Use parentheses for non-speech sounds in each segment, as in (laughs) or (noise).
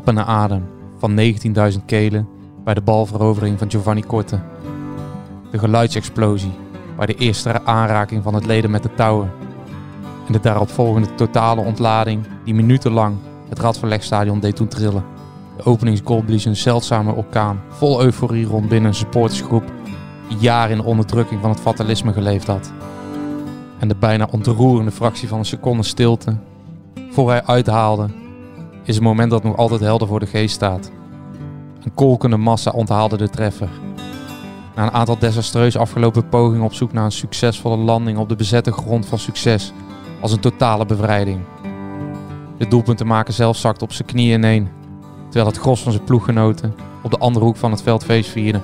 happende adem van 19.000 kelen bij de balverovering van Giovanni Korte. De geluidsexplosie bij de eerste aanraking van het leden met de touwen. En de daaropvolgende totale ontlading die minutenlang het Radverlegstadion deed doen trillen. De openingsgoal blies een zeldzame orkaan, vol euforie rond binnen een supportersgroep die jaren in de onderdrukking van het fatalisme geleefd had. En de bijna ontroerende fractie van een seconde stilte, voor hij uithaalde, is een moment dat nog altijd helder voor de geest staat. Een kolkende massa onthaalde de treffer. Na een aantal desastreus afgelopen pogingen op zoek naar een succesvolle landing op de bezette grond van succes, als een totale bevrijding. De doelpunten maken zelf zakte op zijn knieën ineen, terwijl het gros van zijn ploeggenoten op de andere hoek van het veld feest vierde.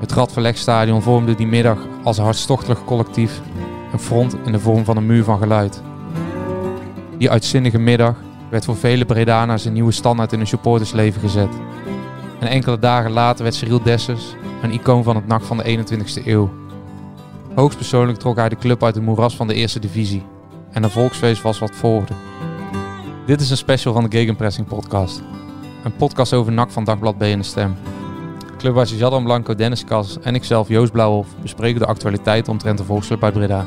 Het Radverlegstadion vormde die middag als een hartstochtelijk collectief een front in de vorm van een muur van geluid. Die uitzinnige middag werd voor vele Bredana's een nieuwe standaard in hun supportersleven gezet. En enkele dagen later werd Cyril Dessers een icoon van het nacht van de 21ste eeuw. Hoogstpersoonlijk trok hij de club uit het moeras van de eerste divisie. En een volksfeest was wat volgde. Dit is een special van de Gegenpressing podcast. Een podcast over NAC van Dagblad B en de Stem. Clubhuisjes Jadran Blanco, Dennis Kas en ikzelf Joost Blauwhof bespreken de actualiteit omtrent de volksclub uit Breda.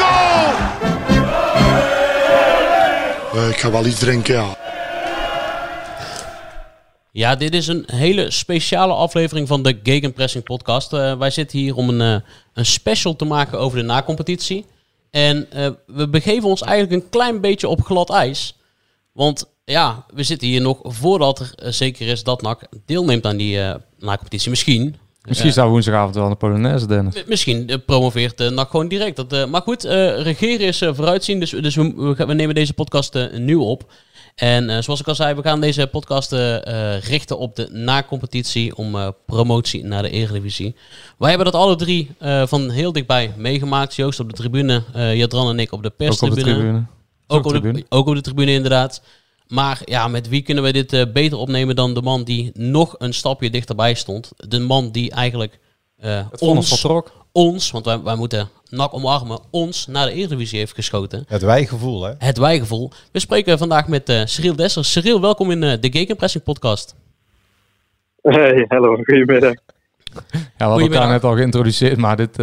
ik ga wel iets drinken, ja. Ja, dit is een hele speciale aflevering van de Gegenpressing podcast. Uh, wij zitten hier om een, uh, een special te maken over de nacompetitie. En we begeven ons eigenlijk een klein beetje op glad ijs. Want ja, we zitten hier nog voordat er zeker is dat NAC deelneemt aan die nacompetitie. Misschien. Misschien zou woensdagavond wel een Polonaise, Dennis. Misschien promoveert uh, NAC gewoon direct. Dat, maar goed, regeren is vooruitzien. Dus, dus we, we, nemen deze podcast nu op. En uh, zoals ik al zei, we gaan deze podcast uh, richten op de na-competitie om uh, promotie naar de Eredivisie. Wij hebben dat alle drie van heel dichtbij meegemaakt. Joost op de tribune, Jadran en ik op de perstribune. Ook op de tribune. Ook, op de, ook op de tribune, inderdaad. Maar ja, met wie kunnen we dit beter opnemen dan de man die nog een stapje dichterbij stond? De man die eigenlijk ons, vertrok. ons, want wij, wij moeten nak omarmen, ons naar de Eredivisie heeft geschoten. Het wijgevoel, hè? Het wijgevoel. We spreken vandaag met uh, Cyril Dessers. Cyril, welkom in uh, de Gegenpressing podcast. Hey, hallo, goedemiddag. Ja, we hadden elkaar net al geïntroduceerd, maar dit...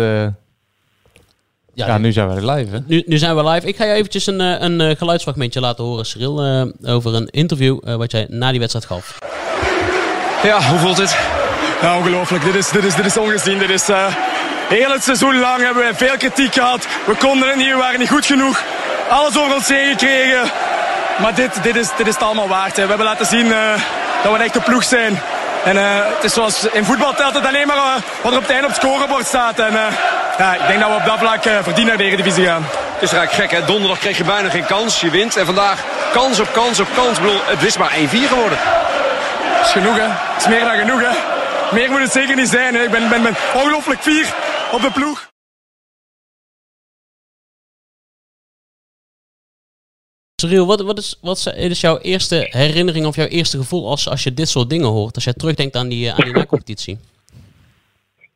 Uh... Ja, ja, nu zijn we live, hè? Nu, nu zijn we live. Ik ga je eventjes een, een geluidsfragmentje laten horen, Cyril, over een interview wat jij na die wedstrijd gaf. Ja, hoe voelt het? Ja, ongelooflijk. Dit is, dit is, dit is ongezien. Dit is... Heel het seizoen lang hebben we veel kritiek gehad. We konden het niet, we waren niet goed genoeg. Alles over ons heen gekregen. Maar dit, dit, is, dit is het allemaal waard. Hè. We hebben laten zien uh, dat we een echte ploeg zijn. En uh, het is zoals in voetbal telt het alleen maar uh, wat er op het einde op het scorebord staat. En ja, ik denk dat we op dat vlak verdienen naar de Eredivisie gaan. Het is eigenlijk gek hè. Donderdag kreeg je bijna geen kans. Je wint. En vandaag kans op kans op kans. Ik bedoel, het is maar 1-4 geworden. Dat is genoeg hè. Het is meer dan genoeg hè. Meer moet het zeker niet zijn. Hè. Ik ben, ben, ben ongelooflijk fier op de ploeg. Cyril, wat, wat, is, wat is jouw eerste herinnering of jouw eerste gevoel als, als je dit soort dingen hoort? Als jij terugdenkt aan die, aan die (laughs) competitie?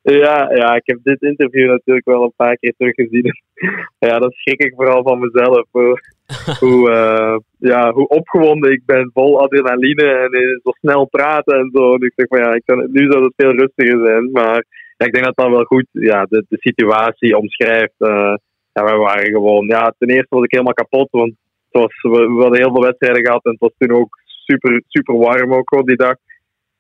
Ja, ja, ik heb dit interview natuurlijk wel een paar keer teruggezien. (laughs) ja, dat schrik ik vooral van mezelf. (laughs) hoe, uh, ja, hoe opgewonden ik ben, vol adrenaline en zo snel praten en zo. En ik zeg van ja, ik kan, nu zou het veel rustiger zijn. Maar ja, ik denk dat dat wel goed ja, de, de situatie omschrijft. Uh, ja, wij waren gewoon, ja, ten eerste was ik helemaal kapot, want het was, we, we hadden heel veel wedstrijden gehad en het was toen ook super, super warm ook die dag.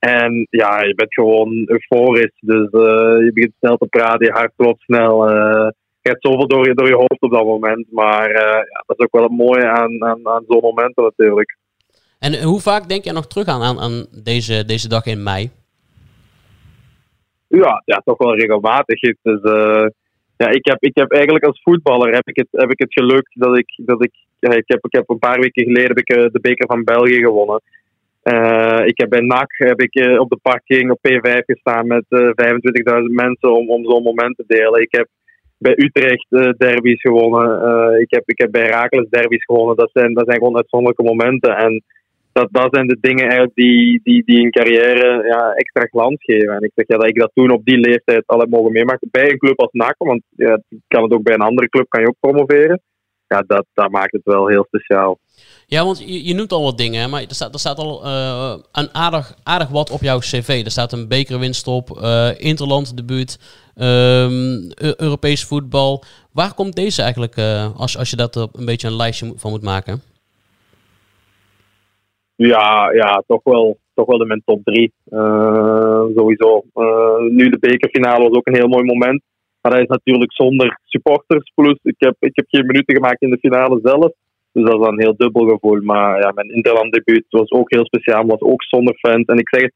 En ja, je bent gewoon euforisch. Dus uh, je begint snel te praten, je hart klopt snel. Uh, je hebt zoveel door je, door je hoofd op dat moment. Maar uh, ja, dat is ook wel het mooie aan, aan, aan zo'n momenten natuurlijk. En hoe vaak denk je nog terug aan, aan, aan deze, deze dag in mei? Ja, ja, toch wel regelmatig. Dus, ja, ik, heb, ik heb eigenlijk als voetballer heb ik het, heb ik het geluk dat ik, dat ik, ja, ik, heb, ik heb een paar weken geleden heb ik, eh, de beker van België gewonnen. Eh, ik heb bij NAC heb ik, eh, op de parking op P5 gestaan met eh 25.000 mensen om, om zo'n moment te delen. Ik heb bij Utrecht derbies gewonnen. Ik, heb, ik heb bij Rakeles derbies gewonnen. Dat zijn, dat zijn gewoon uitzonderlijke momenten. En dat, dat zijn de dingen eigenlijk die, die, die een carrière ja, extra glans geven. En ik zeg ja, dat ik dat toen op die leeftijd al heb mogen meemaken. Bij een club als NAC, want ja, kan het ook bij een andere club kan je ook promoveren. Ja, dat, dat maakt het wel heel speciaal. Ja, want je, je noemt al wat dingen, maar er staat, er staat al eh, een aardig, aardig wat op jouw cv. Er staat een bekerwinst op, eh Interland debuut, Eu- Europees voetbal. Waar komt deze eigenlijk, eh, als, als je dat een beetje een lijstje van moet maken? Ja, ja toch, wel, toch wel in mijn top drie. Sowieso. Nu de bekerfinale was ook een heel mooi moment. Maar dat is natuurlijk zonder supporters. Plus, ik heb, ik heb geen minuten gemaakt in de finale zelf. Dus dat is dan een heel dubbel gevoel. Maar ja, mijn Interland debuut was ook heel speciaal. Was ook zonder fans. En ik zeg het,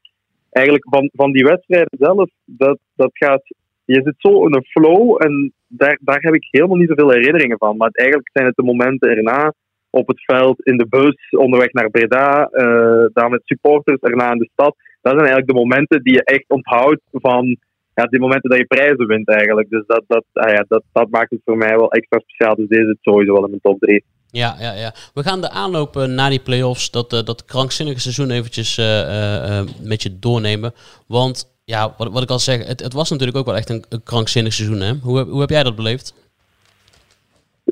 eigenlijk van, van die wedstrijden zelf, dat, dat gaat... Je zit zo in een flow en daar, daar heb ik helemaal niet zoveel herinneringen van. Maar eigenlijk zijn het de momenten erna op het veld, in de bus, onderweg naar Breda, eh daar met supporters, erna in de stad. Dat zijn eigenlijk de momenten die je echt onthoudt van ja, die momenten dat je prijzen wint eigenlijk. Dus dat, dat, ah ja, dat, dat maakt het voor mij wel extra speciaal. Dus deze zit sowieso wel in mijn top 3. Ja, ja, ja. We gaan de aanloop eh, naar die play-offs, dat, eh, dat krankzinnige seizoen eventjes eh, met je doornemen. Want ja, wat, wat ik al zeg, het, het was natuurlijk ook wel echt een, een krankzinnig seizoen. Hè? Hoe, heb- hoe heb jij dat beleefd?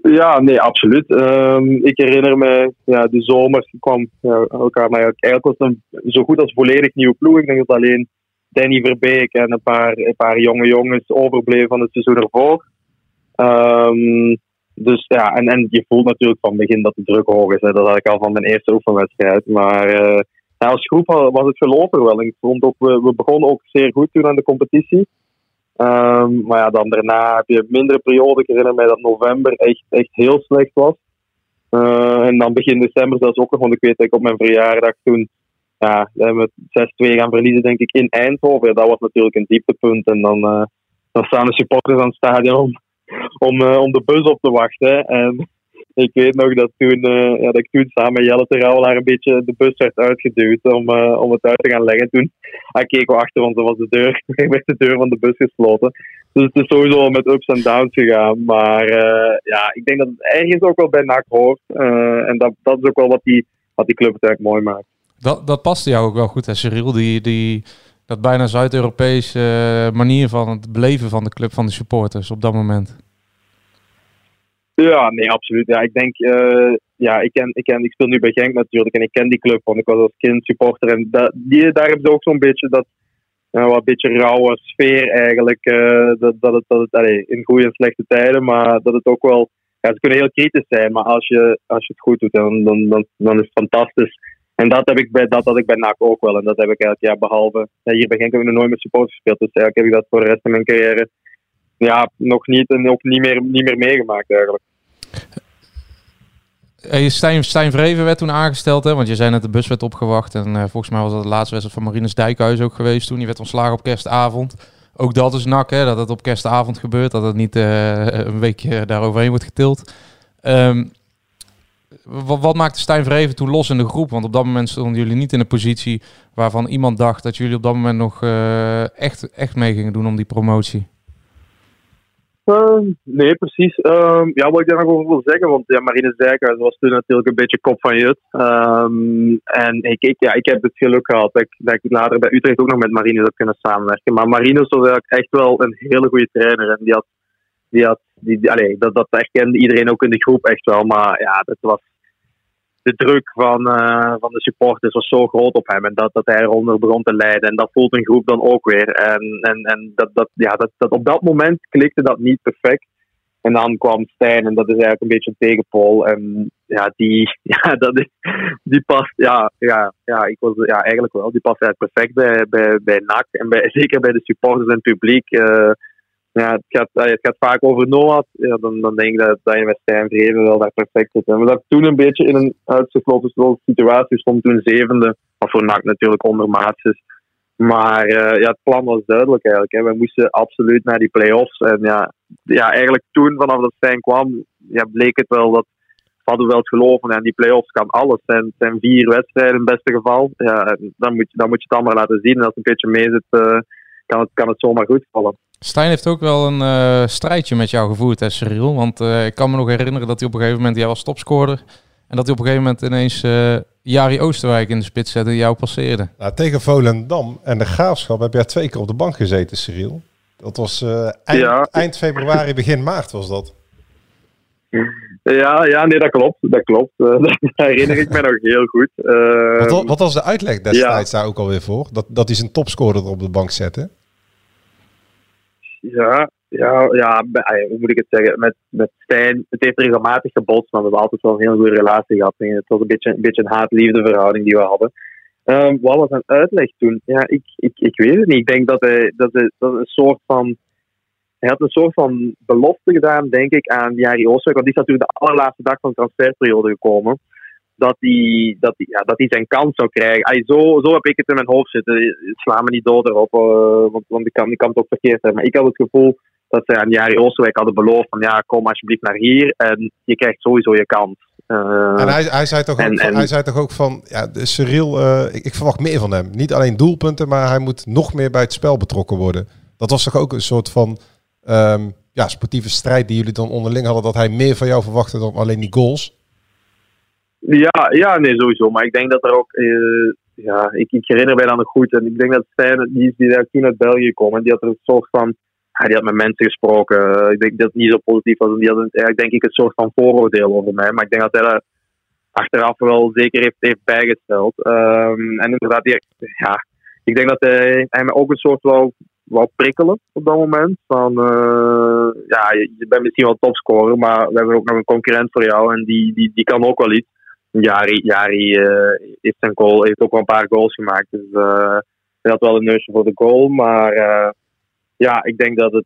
Ja, nee, absoluut. Ehm, ik herinner me, ja, de zomer kwam ja, elkaar, maar eigenlijk was het een zo goed als volledig nieuwe ploeg. Ik denk dat alleen Danny Verbeek en een paar, een paar jonge jongens overbleven van het seizoen ervoor. Ehm, dus ja, en, je voelt natuurlijk van het begin dat de druk hoog is. Dat had ik al van mijn eerste oefenwedstrijd. Maar ja, als groep wa- was het geloof er wel. Ik vond ook, we, we begonnen ook zeer goed toen aan de competitie. Ehm, maar ja, dan daarna heb je mindere periode. Ik herinner mij dat november echt, echt heel slecht was. Eh, en dan begin december zelfs ook nog, want ik weet dat ik op mijn verjaardag toen ja, we hebben met 6-2 gaan verliezen, denk ik, in Eindhoven. Dat was natuurlijk een dieptepunt. En dan, eh, dan staan de supporters aan het stadion om, om, eh, om de bus op te wachten. En ik weet nog dat, toen, eh, ja, dat ik toen samen met Jelle Terouwelaar een beetje de bus werd uitgeduwd om, om het uit te gaan leggen. Toen hij keek we achter ons, dan was de deur, (laughs) werd de deur van de bus gesloten. Dus het is sowieso met ups en downs gegaan. Maar ja, ik denk dat het ergens ook wel bij NAC hoort. En dat, dat is ook wel wat die, wat die club het eigenlijk mooi maakt. Dat, dat paste jou ook wel goed, hè, Cyril? Die, die, dat bijna Zuid-Europese eh, manier van het beleven van de club, van de supporters op dat moment. Ja, nee, absoluut. Ja, ik denk, eh, ja, ik, ken, ik, ken, ik speel nu bij Genk natuurlijk en ik ken die club, want ik was als kind supporter. En dat, die, daar hebben ze ook zo'n beetje dat, ja, wat beetje rauwe sfeer eigenlijk. eh, dat, dat het, dat in goede en slechte tijden, maar dat het ook wel, ja, ze kunnen heel kritisch zijn, maar als je, als je het goed doet, dan, dan, dan, dan is het fantastisch. En dat heb ik bij, dat had ik bij NAC ook wel. En dat heb ik elk jaar behalve. Hier bij heb ik nog nooit met supporters gespeeld. Dus eigenlijk heb ik dat voor de rest van mijn carrière ja, nog niet en ook niet meer, niet meer meegemaakt eigenlijk. Hey, Stijn, Stijn Vreven werd toen aangesteld, hè? want je zei net de bus werd opgewacht. En eh, volgens mij was dat de laatste wedstrijd van Marinus Dijkhuis ook geweest toen. Die werd ontslagen op kerstavond. Ook dat is nak, hè? dat het op kerstavond gebeurt. Dat het niet eh, een weekje daaroverheen wordt getild. Ehm, wat, wat maakte Stijn Vreven toen los in de groep? Want op dat moment stonden jullie niet in een positie waarvan iemand dacht dat jullie op dat moment nog eh, echt, echt mee gingen doen om die promotie. Ehm, nee, precies. Ehm, ja, wat ik daar nog over wil zeggen, want ja, Marines Dijkhuis was toen natuurlijk een beetje kop van Jut. Ehm, en ik, ik, ja, ik heb het geluk gehad ik, dat ik later bij Utrecht ook nog met Marines heb kunnen samenwerken. Maar Marines was eigenlijk echt wel een hele goede trainer. En die had, die had die, die- dat, dat erkende iedereen ook in de groep echt wel. Maar ja, dat was, de druk van, eh, van de supporters was zo groot op hem. En dat, dat hij eronder begon te leiden. En dat voelt een groep dan ook weer. En, en, en dat, dat, ja, dat, dat, op dat moment klikte dat niet perfect. En dan kwam Stijn en dat is eigenlijk een beetje een tegenpol. En ja, die, (laughs) ja, dat is, die past, ja, ja, ja, ik was, ja, eigenlijk wel. Die past eigenlijk perfect bij, bij, bij NAC. En bij, (laughs) zeker bij de supporters en publiek. eh, ja, het, gaat, het gaat vaak over Noah. Ja, dan, dan denk ik dat, dat je met Stijn Vreven wel daar perfect zit. En we zaten toen een beetje in een uitgesloten situatie. stond toen zevende. Wat voor NAC natuurlijk ondermaats is. Maar eh, ja, het plan was duidelijk eigenlijk. Hè. We moesten absoluut naar die play-offs. En ja, ja, eigenlijk toen, vanaf dat Stijn kwam, ja, bleek het wel dat hadden we wel het geloven. En die play-offs kan alles. Het zijn, vier wedstrijden in het beste geval. Ja, en dan, moet je, dan moet je het allemaal laten zien. En als het een beetje mee zit, eh, kan, het, kan het zomaar goed vallen. Stijn heeft ook wel een eh, strijdje met jou gevoerd, hè, Cyril. Want eh, ik kan me nog herinneren dat hij op een gegeven moment, jij was topscorer. En dat hij op een gegeven moment ineens eh Jari Oosterwijk in de spits zette en jou passeerde. Nou, tegen Volendam en de Graafschap heb jij twee keer op de bank gezeten, Cyril. Dat was eh, eind, Ja. eind februari, begin maart was dat. Ja, ja, nee, dat klopt. Dat klopt. Eh, (laughs) dat herinner ik me nog heel goed. Eh, Wat, wa- wat was de uitleg destijds daar ook alweer voor? Dat, dat hij zijn topscorer er op de bank zette? Ja, ja, ja hoe moet ik het zeggen? Met, met Stijn, het heeft regelmatig gebotst, maar we hebben altijd wel een heel goede relatie gehad. En Het was een beetje een, beetje een haat-liefde verhouding die we hadden. Ehm, wat was zijn uitleg toen? Ja, ik, ik, ik weet het niet. Ik denk dat hij, dat hij, dat een soort van. Hij had een soort van belofte gedaan, denk ik, aan Jari Oosterwijk. Want die is natuurlijk de allerlaatste dag van de transferperiode gekomen. Dat hij, dat hij, ja, dat hij zijn kans zou krijgen. Ay, zo, zo heb ik het in mijn hoofd zitten. Sla me niet dood erop, eh, want, want ik, kan, ik kan het ook verkeerd hebben. Maar ik had het gevoel dat ze aan Jari Oosterwijk hadden beloofd van ja, kom alsjeblieft naar hier en je krijgt sowieso je kans. Eh, En hij, hij, zei toch ook en- van, en- hij zei toch ook van, ja, de Cyril, ik, ik verwacht meer van hem. Niet alleen doelpunten, maar hij moet nog meer bij het spel betrokken worden. Dat was toch ook een soort van ehm, ja, sportieve strijd die jullie dan onderling hadden, dat hij meer van jou verwachtte dan alleen die goals. Ja, ja, nee, sowieso. Maar ik denk dat er ook. eh, ja, ik, ik herinner mij dat nog goed. En ik denk dat Stijn, die, die daar toen uit België kwam, die had er een soort van. Die had met mensen gesproken. Ik denk dat het niet zo positief was. En die had eigenlijk denk ik een soort van vooroordeel over mij. Maar ik denk dat hij dat achteraf wel zeker heeft, heeft bijgesteld. Ehm, en inderdaad, die, ja, ik denk dat hij, hij me ook een soort wou, wou prikkelen op dat moment. Van, eh, ja, je bent misschien wel topscorer, maar we hebben ook nog een concurrent voor jou. En die, die, die kan ook wel iets. Jari, Jari eh, heeft, zijn goal, heeft ook wel een paar goals gemaakt. Dus eh hij had wel een neusje voor de goal. Maar eh, ja, ik denk dat het...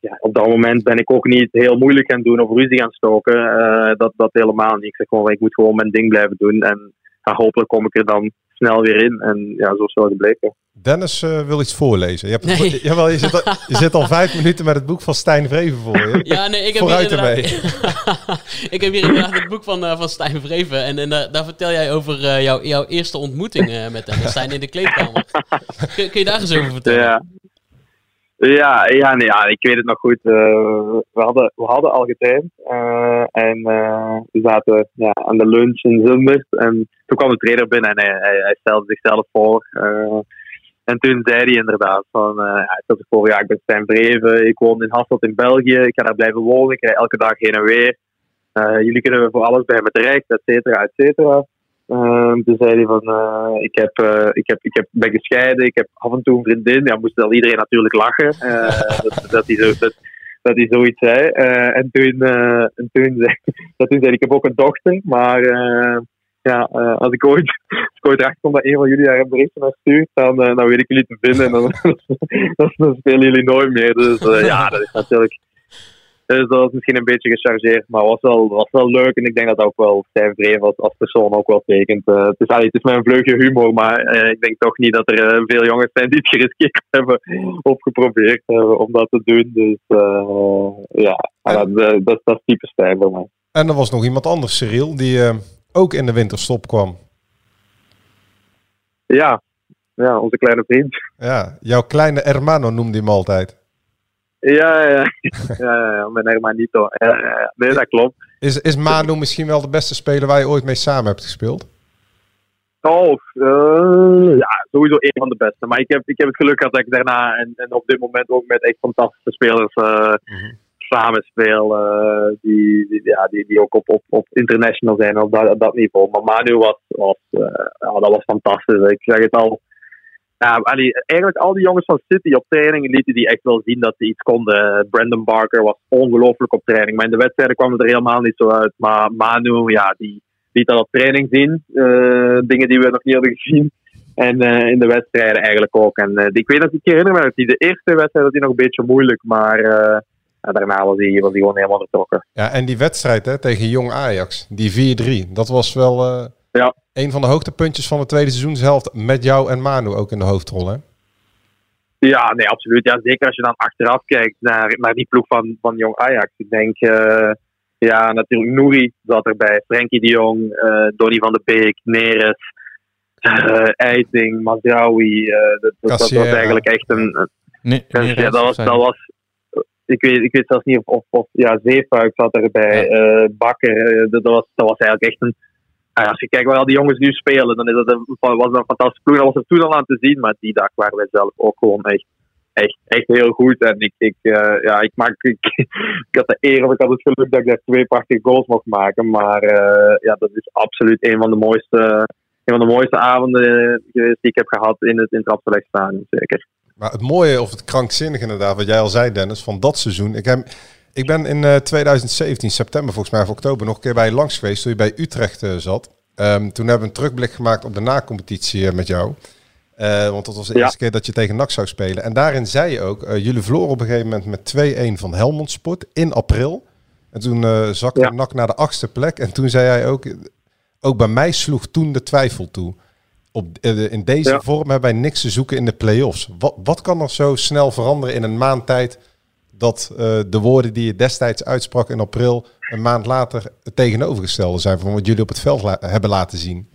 ja, op dat moment ben ik ook niet heel moeilijk gaan doen of ruzie gaan stoken. Eh, dat, dat helemaal niet. Ik zeg gewoon, ik moet gewoon mijn ding blijven doen. En hopelijk kom ik er dan snel weer in. En ja, zo is het wel gebleken. Dennis eh, wil iets voorlezen. Je, hebt het- Nee. jawel, je, zit al, je zit al vijf minuten met het boek van Stijn Vreven voor je. Ja, nee, ik heb hier Vooruit ermee. (laughs) ik heb hier inderdaad het boek van, eh, van Stijn Vreven. En, en daar- daar vertel jij over eh, jouw, jouw eerste ontmoeting eh, met hem. Stijn in de kleedkamer. Kun, kun je daar eens over vertellen? Ja. Ja, ja, nee, ja, ik weet het nog goed. Eh, we, hadden, we hadden al getraind. eh, en eh, we zaten ja, aan de lunch in Zundert. En toen kwam de trainer binnen en hij, hij, stelde zichzelf voor. en toen zei hij inderdaad van... hij stelde voor, ja, ik ben Stijn Vreven. Ik woon in Hasselt in België. Ik ga daar blijven wonen. Ik rij elke dag heen en weer. Jullie kunnen voor alles bij me terecht, et cetera, et cetera. Ehm, toen zei hij van, eh, ik, heb, eh, ik, heb, ik heb, ben gescheiden, ik heb af en toe een vriendin. Ja, moest wel iedereen natuurlijk lachen eh, (laughs) dat, dat, hij zo, dat, hij zoiets zei. En toen, en toen, zei, (laughs) dat toen zei hij, ik heb ook een dochter, maar ja, als ik ooit, (laughs) ik ooit erachter kom dat een van jullie daar een berichtje naar stuurt, dan, dan weet ik jullie te vinden en dan, dan, spelen jullie nooit meer. Dus ja, dat is natuurlijk... Dus dat was misschien een beetje gechargeerd, maar was wel, was wel leuk. En ik denk dat dat ook wel Stijn Vreven als, als persoon ook wel tekent. Eh, het, is, allee, het is mijn vleugje humor, maar eh, ik denk toch niet dat er eh, veel jongens zijn die het geriskeerd (laughs) hebben of geprobeerd hebben om dat te doen. Dus ja, dat, dat, dat, dat is type Stijn voor mij. En er was nog iemand anders, Cyril, die ook in de winterstop kwam. Ja, ja, onze kleine vriend. Ja, jouw kleine hermano noemde hij hem altijd. Ja, ja, ja, (laughs) mijn hermanito. Nee, dat klopt. Is, is Manu misschien wel de beste speler waar je ooit mee samen hebt gespeeld? Oh, eh, ja, sowieso een van de beste. Maar ik heb, ik heb het geluk gehad dat ik daarna en, en op dit moment ook met echt fantastische spelers eh samenspeel. eh, die, die, ja, die, die ook op, op, op international zijn op dat, op dat niveau. Maar Manu was, was, ja, dat was fantastisch. Ik zeg het al. Ja, allee, eigenlijk al die jongens van City op training lieten die echt wel zien dat ze iets konden. Brandon Barker was ongelooflijk op training. Maar in de wedstrijden kwam het er helemaal niet zo uit. Maar Manu, ja, die liet dat op training zien. Eh, dingen die we nog niet hadden gezien. En eh, in de wedstrijden eigenlijk ook. En eh, ik weet dat ik herinner me dat hij de eerste wedstrijd dat hij nog een beetje moeilijk. Maar daarna was hij, was hij gewoon helemaal vertrokken. Ja, en die wedstrijd hè, tegen Jong Ajax, die 4-3, dat was wel Ja. een van de hoogtepuntjes van de tweede seizoenshelft met jou en Manu ook in de hoofdrol. Hè? Ja, nee, absoluut. Ja, zeker als je dan achteraf kijkt naar, naar die ploeg van, van Jong Ajax. Ik denk, eh, ja, natuurlijk Nouri zat erbij. Frenkie de Jong, eh Donny van de Beek, Neres, eh Eiting, Mazraoui. eh, dat, dat, dat was eigenlijk echt een... Nee, ja, dat was... Dat was ik weet, ik weet zelfs niet of, of, of ja, Zeefuik zat erbij, eh, Bakker. dat, dat was, dat was eigenlijk echt een... ja, als je kijkt waar al die jongens nu spelen, dan is dat een, was dat een fantastische ploeg. Dat was er toen al aan te zien, maar die dag waren wij zelf ook gewoon echt, echt, heel goed. En ik, ik, eh, ja, ik, maak, (laughs) ik, had de eer of ik had het geluk dat ik daar twee prachtige goals mocht maken. Maar eh, ja, dat is absoluut een van de mooiste, een van de mooiste avonden geweest die ik heb gehad in het, in Stadion, zeker. Maar het mooie of het krankzinnige inderdaad, wat jij al zei Dennis, van dat seizoen. Ik, heb, ik ben in eh, 2017, september volgens mij of oktober, nog een keer bij je langs geweest toen je bij Utrecht eh, zat. Ehm, toen hebben we een terugblik gemaakt op de nacompetitie eh, met jou. Eh, want dat was de Ja. eerste keer dat je tegen NAC zou spelen. En daarin zei je ook, eh, jullie verloren op een gegeven moment met 2-1 van Helmond Sport in april. En toen eh zakte Ja. NAC naar de achtste plek. En toen zei hij ook, ook bij mij sloeg toen de twijfel toe. Op, eh, in deze Ja. vorm hebben wij niks te zoeken in de play-offs. Wat, wat kan er zo snel veranderen in een maand tijd dat eh, de woorden die je destijds uitsprak in april een maand later het tegenovergestelde zijn van wat jullie op het veld hebben laten zien?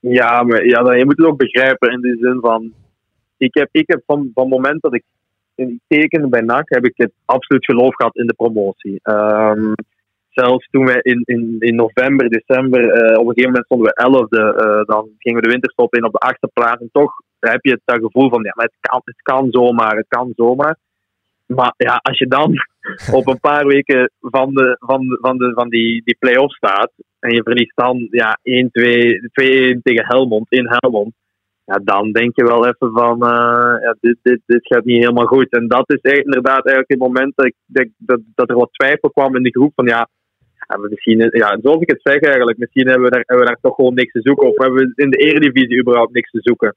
Ja, maar ja, je moet het ook begrijpen in de zin van. Ik heb, ik heb van, van het moment dat ik in tekende bij NAC, heb ik het absoluut geloof gehad in de promotie. Ehm, zelfs toen we in, in, in november, december, eh, op een gegeven moment stonden we elfde, eh, dan gingen we de winterstop in op de achtste plaats. En toch heb je het dat gevoel van, ja, het kan, het kan zomaar, het kan zomaar. Maar ja, als je dan (laughs) op een paar weken van, de, van, de, van, de, van die, die play-off staat en je verliest dan ja, 1-2, 2-1 tegen Helmond in Helmond, ja, dan denk je wel even van eh, ja, dit, dit, dit gaat niet helemaal goed. En dat is echt, inderdaad eigenlijk het moment dat, ik, denk dat, dat er wat twijfel kwam in de groep van ja, misschien, ja, zoals ik het zeg eigenlijk, misschien hebben we, daar, hebben we daar toch gewoon niks te zoeken. Of hebben we in de eredivisie überhaupt niks te zoeken.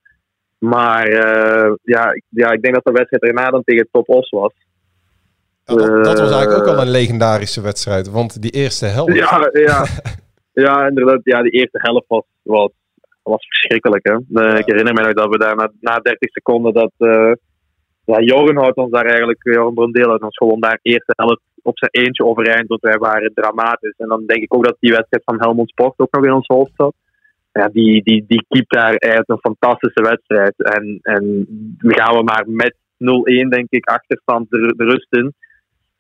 Maar eh, ja, ja, ik denk dat de wedstrijd erna dan tegen Top Os was. Ja, dat, dat was eigenlijk ook Eh, al een legendarische wedstrijd, want die eerste helft... Ja, ja. (laughs) ja, inderdaad. Ja, die eerste helft was, was, was verschrikkelijk. Hè? Eh, Ik herinner me nog dat we daar na, na 30 seconden dat. eh ja, Joren houdt ons daar eigenlijk, Joren Brondeel houdt ons gewoon daar eerste helft op zijn eentje overeind, want wij waren dramatisch. En dan denk ik ook dat die wedstrijd van Helmond Sport ook nog in ons hoofd zat. Ja, die, die, die keept daar eigenlijk een fantastische wedstrijd. En, en gaan we maar met 0-1, denk ik, achterstand de, de rust in.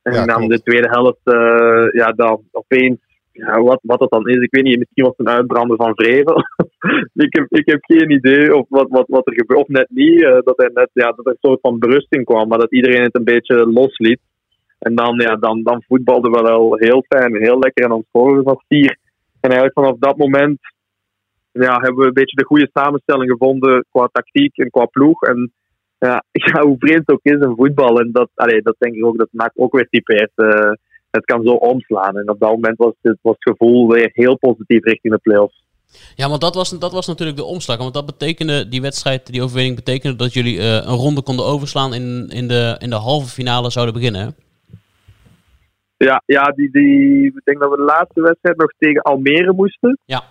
En Ja, dan de tweede helft, eh, ja, dan opeens, ja, wat, wat dat dan is, ik weet niet, misschien was het een uitbrander van Vrevel. (laughs) ik, heb, ik heb geen idee of wat, wat, wat er gebeurt, of net niet, eh, dat, er net, ja, dat er een soort van berusting kwam, maar dat iedereen het een beetje losliet. En dan, ja, dan, dan voetbalden we wel heel fijn, heel lekker en volgende was vier. En eigenlijk vanaf dat moment ja, hebben we een beetje de goede samenstelling gevonden qua tactiek en qua ploeg. En ja, (laughs) ja, hoe vreemd het ook is in voetbal. En dat, allee, dat denk ik ook, dat maakt ook weer typeert. eh het kan zo omslaan. En op dat moment was het, was het gevoel weer heel positief richting de play-offs. Ja, want dat was, dat was natuurlijk de omslag. Want dat betekende, die wedstrijd, die overwinning betekende dat jullie eh, een ronde konden overslaan in, in, de, in de halve finale zouden beginnen. Ja, ja die, die, ik denk dat we de laatste wedstrijd nog tegen Almere moesten. Ja.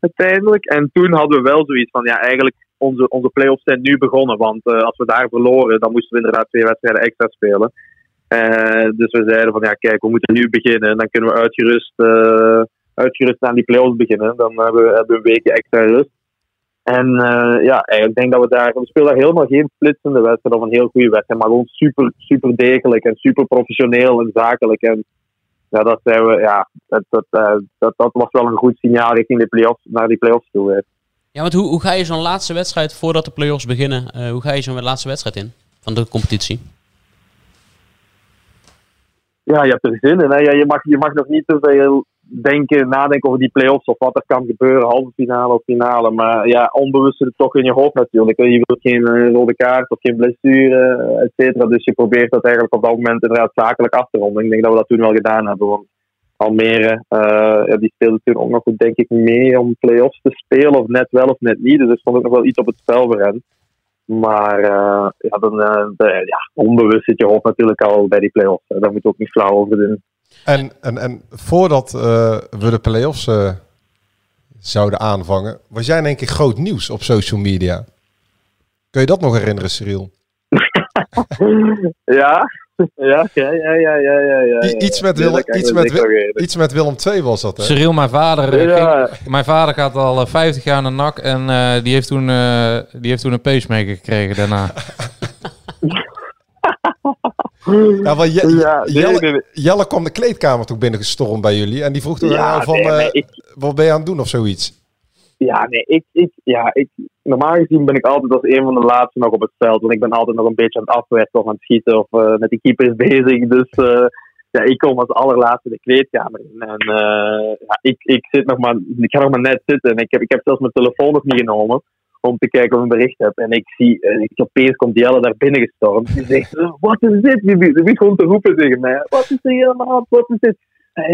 Uiteindelijk. En toen hadden we wel zoiets van, ja, eigenlijk onze, onze play-offs zijn nu begonnen. Want eh, als we daar verloren, dan moesten we inderdaad twee wedstrijden extra spelen. Eh, dus we zeiden van, ja, kijk, we moeten nu beginnen. Dan kunnen we uitgerust, eh, uitgerust aan die play-offs beginnen. Dan hebben we, hebben een weekje extra rust. En ja, ik denk dat we daar, we spelen daar helemaal geen splitsende wedstrijd of een heel goede wedstrijd, maar gewoon super, super degelijk en super professioneel en zakelijk. En ja, dat zijn we, ja, dat, dat, dat, dat was wel een goed signaal richting de play-offs, naar die play-offs toe. Ja, want hoe, hoe ga je zo'n laatste wedstrijd voordat de play-offs beginnen, eh, hoe ga je zo'n laatste wedstrijd in van de competitie? Ja, je hebt er zin in. Hè? Ja, je, mag, je mag nog niet te veel denken, nadenken over die play-offs of wat er kan gebeuren, halve finale of finale. Maar ja, onbewust zit het toch in je hoofd natuurlijk. Je wilt geen eh, rode kaart of geen blessure, et cetera. Dus je probeert dat eigenlijk op dat moment inderdaad zakelijk af te ronden. Ik denk dat we dat toen wel gedaan hebben. Almere, eh, ja, die speelde toen ook nog, denk ik, mee om play-offs te spelen. Of net wel of net niet. Dus er stond ook nog wel iets op het spel. Maar eh, ja, dan, eh, de- ja, onbewust zit je hoofd natuurlijk al bij die play-offs. hè. Daar moet je ook niet flauw over doen. En, en, en voordat we de play-offs zouden aanvangen, was jij denk ik groot nieuws op social media. Kun je dat nog herinneren, Cyril? (laughs) ja, (laughs) ja, ja, ja, ja, ja, ja, iets met, Willem, iets, me met, iets met Willem II was dat, hè? Cyril, mijn vader, eh, Ja. ging- mijn vader gaat al eh, 50 jaar naar NAC en eh, die, heeft toen, eh, die heeft toen een pacemaker gekregen daarna. (laughs) (laughs) Ja, want Je- Ja, nee, Jelle, nee, nee. Jelle kwam de kleedkamer toch binnengestormd bij jullie. En die vroeg toen Ja, van, nee, maar eh, ik- wat ben je aan het doen of zoiets? Ja, nee, ik, ik, ja, ik, normaal gezien ben ik altijd als een van de laatste nog op het veld. Want ik ben altijd nog een beetje aan het afwerken of aan het schieten of eh, met die keepers bezig. Dus eh, ja, ik kom als allerlaatste de kleedkamer in. En eh, ja, ik, ik, zit nog maar, ik ga nog maar net zitten. En ik heb, ik heb zelfs mijn telefoon nog niet genomen om te kijken of ik een bericht heb. En ik zie, eh, ik, opeens komt Jelle daar binnen gestormd. Die zegt, wat is dit? Die begint gewoon te roepen tegen mij. Wat is er hand? Wat is dit?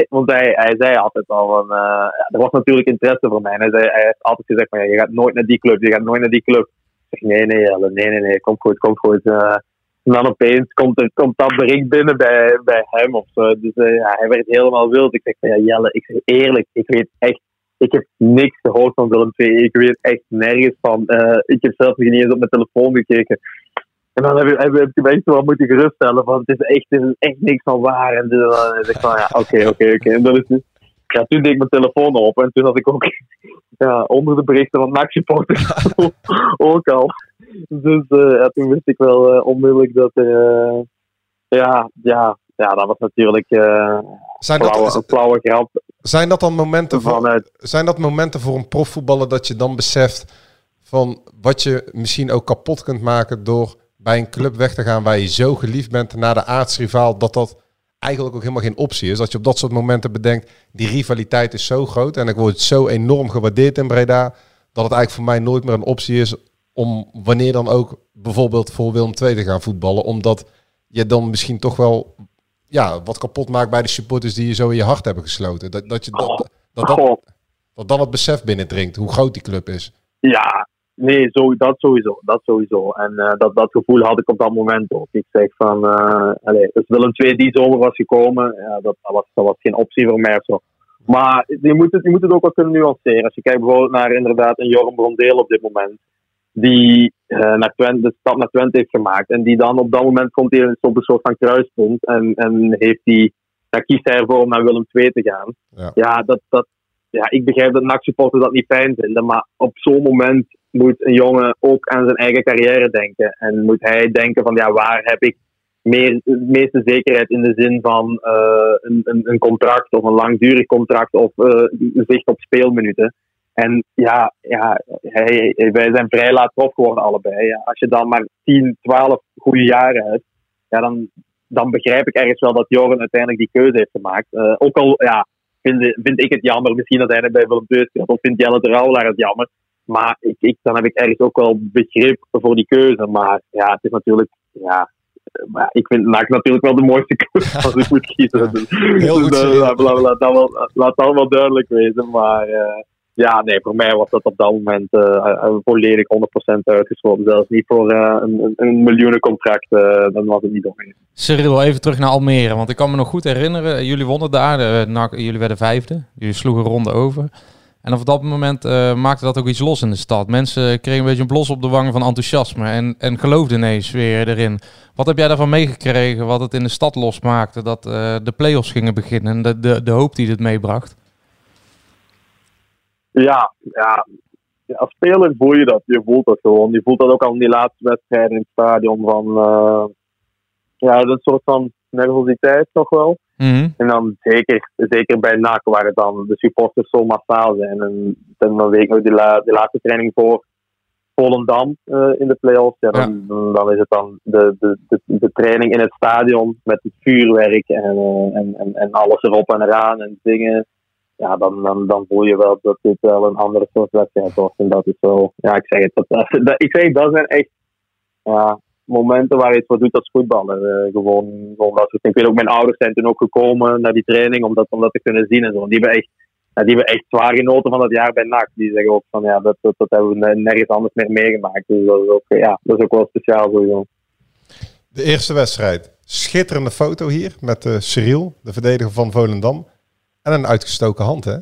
Want hij, hij zei altijd al van, eh, er was natuurlijk interesse voor mij. En hij, zei, hij heeft altijd gezegd van, ja, je gaat nooit naar die club, je gaat nooit naar die club. Ik zeg, nee, nee, Jelle, nee, nee, nee, komt goed, komt goed. Eh, en dan opeens komt, er, komt dat bericht binnen bij, bij hem of zo. Dus eh, ja, hij werd helemaal wild. Ik zeg van, ja, Jelle, ik zeg eerlijk, ik weet echt, ik heb niks gehoord van Willem II. Ik weet echt nergens van. Ik heb zelfs nog niet eens op mijn telefoon gekeken. En dan heb, ik- heb, heb ik hem echt wel moeten geruststellen van het is echt, het is echt niks van waar. En dus dan zeg ik van ja, oké, oké, oké. En dat is dus, ja, toen deed ik mijn telefoon open en toen had ik ook (laughs) ja, onder de berichten van Maxi supporters (laughs) ook al. Dus eh, ja, toen wist ik wel eh, onmiddellijk dat er, eh, ja, ja, ja, dat was natuurlijk Zijn flauwe, dat, een flauwe grap zijn dat dan momenten voor, vanuit zijn dat momenten voor een profvoetballer dat je dan beseft van wat je misschien ook kapot kunt maken door bij een club weg te gaan waar je zo geliefd bent naar de aardsrivaal, dat dat eigenlijk ook helemaal geen optie is. Dat je op dat soort momenten bedenkt, die rivaliteit is zo groot en ik word zo enorm gewaardeerd in Breda, dat het eigenlijk voor mij nooit meer een optie is om wanneer dan ook bijvoorbeeld voor Willem II te gaan voetballen, omdat je dan misschien toch wel ja, wat kapot maakt bij de supporters die je zo in je hart hebben gesloten. Dat, dat, je, dat, dat, dat, dat dan het besef binnendringt hoe groot die club is. Ja, nee, zo, dat sowieso. Dat sowieso. En eh, dat, dat gevoel had ik op dat moment ook. Ik zeg van, eh allez, als Willem II die zomer was gekomen, ja, dat, dat, was, dat was geen optie voor mij of zo. Maar je moet, het, je moet het ook wel kunnen nuanceren. Als je kijkt bijvoorbeeld naar inderdaad een Jorm Brondeel op dit moment, die eh, naar Twente, de stap naar Twente heeft gemaakt. En die dan op dat moment komt hij op een soort van kruispunt en, en heeft die, dan kiest hij ervoor om naar Willem II te gaan. Ja. Ja, dat, dat, ja, ik begrijp dat NAC-supporters dat niet fijn vinden, maar op zo'n moment moet een jongen ook aan zijn eigen carrière denken. En moet hij denken van, ja, waar heb ik meer, meeste zekerheid in de zin van eh, een, een, een contract of een langdurig contract of eh, zicht op speelminuten. En ja, ja hij, wij zijn vrij laat prof geworden allebei. Ja, als je dan maar 10, 12 goede jaren hebt, ja, dan, dan begrijp ik ergens wel dat Joren uiteindelijk die keuze heeft gemaakt. Eh, ook al ja, vind, vind ik het jammer misschien dat hij bij Willem speelt, of vindt Jelle de Rauwelaar het jammer. Maar ik, ik, dan heb ik ergens ook wel begrip voor die keuze. Maar ja, het is natuurlijk, ja, eh, maar ik vind NAC natuurlijk wel de mooiste (laughs) club als ik moet kiezen. Dus, Heel goed, dus, eh, Cyril. laat, laat, laat dat wel, laat dat wel duidelijk wezen. Maar eh, ja, nee, voor mij was dat op dat moment eh, eh, volledig 100% uitgesloten. Zelfs niet voor eh, een, een, miljoenencontract, eh, dan was het niet doorheen. Cyril, even terug naar Almere. Want ik kan me nog goed herinneren, jullie wonnen daar. Jullie werden vijfde. Jullie sloegen een ronde over. En op dat moment eh, maakte dat ook iets los in de stad. Mensen kregen een beetje een blos op de wangen van enthousiasme. En, en geloofden ineens weer erin. Wat heb jij daarvan meegekregen? Wat het in de stad losmaakte? Dat eh, de play-offs gingen beginnen. En de, de, de hoop die dit meebracht. Ja, ja, als speler voel je dat. Je voelt dat gewoon. Je voelt dat ook al in die laatste wedstrijden in het stadion. Van, eh, ja, dat soort van nervositeit toch wel. Mhm. En dan zeker, zeker bij NAC, waar het dan de supporters zo massaal zijn. En dan weet ik nog die, la, die laatste training voor Volendam eh, in de play-offs. Ja, dan, dan, dan is het dan de, de, de, de training in het stadion met het vuurwerk en, eh, en, en, en alles erop en eraan en dingen. Ja, dan, dan, dan voel je wel dat dit wel een andere soort wedstrijd wordt. En dat is wel, ja, ik zeg het, dat, (laughs) dat, ik zeg, dat zijn echt ja, momenten waar je het voor doet als voetballer. Eh, gewoon, dat. Ik weet ook, mijn ouders zijn toen ook gekomen naar die training om dat, om te kunnen zien en zo. Die hebben echt, die hebben echt zwaar genoten van dat jaar bij NAC. Die zeggen ook van ja, dat, dat, dat hebben we nergens anders meer meegemaakt. Dus dat is ook, ja, dat is ook wel speciaal sowieso. De eerste wedstrijd. Schitterende foto hier met eh, Cyril, de verdediger van Volendam. En een uitgestoken hand, hè?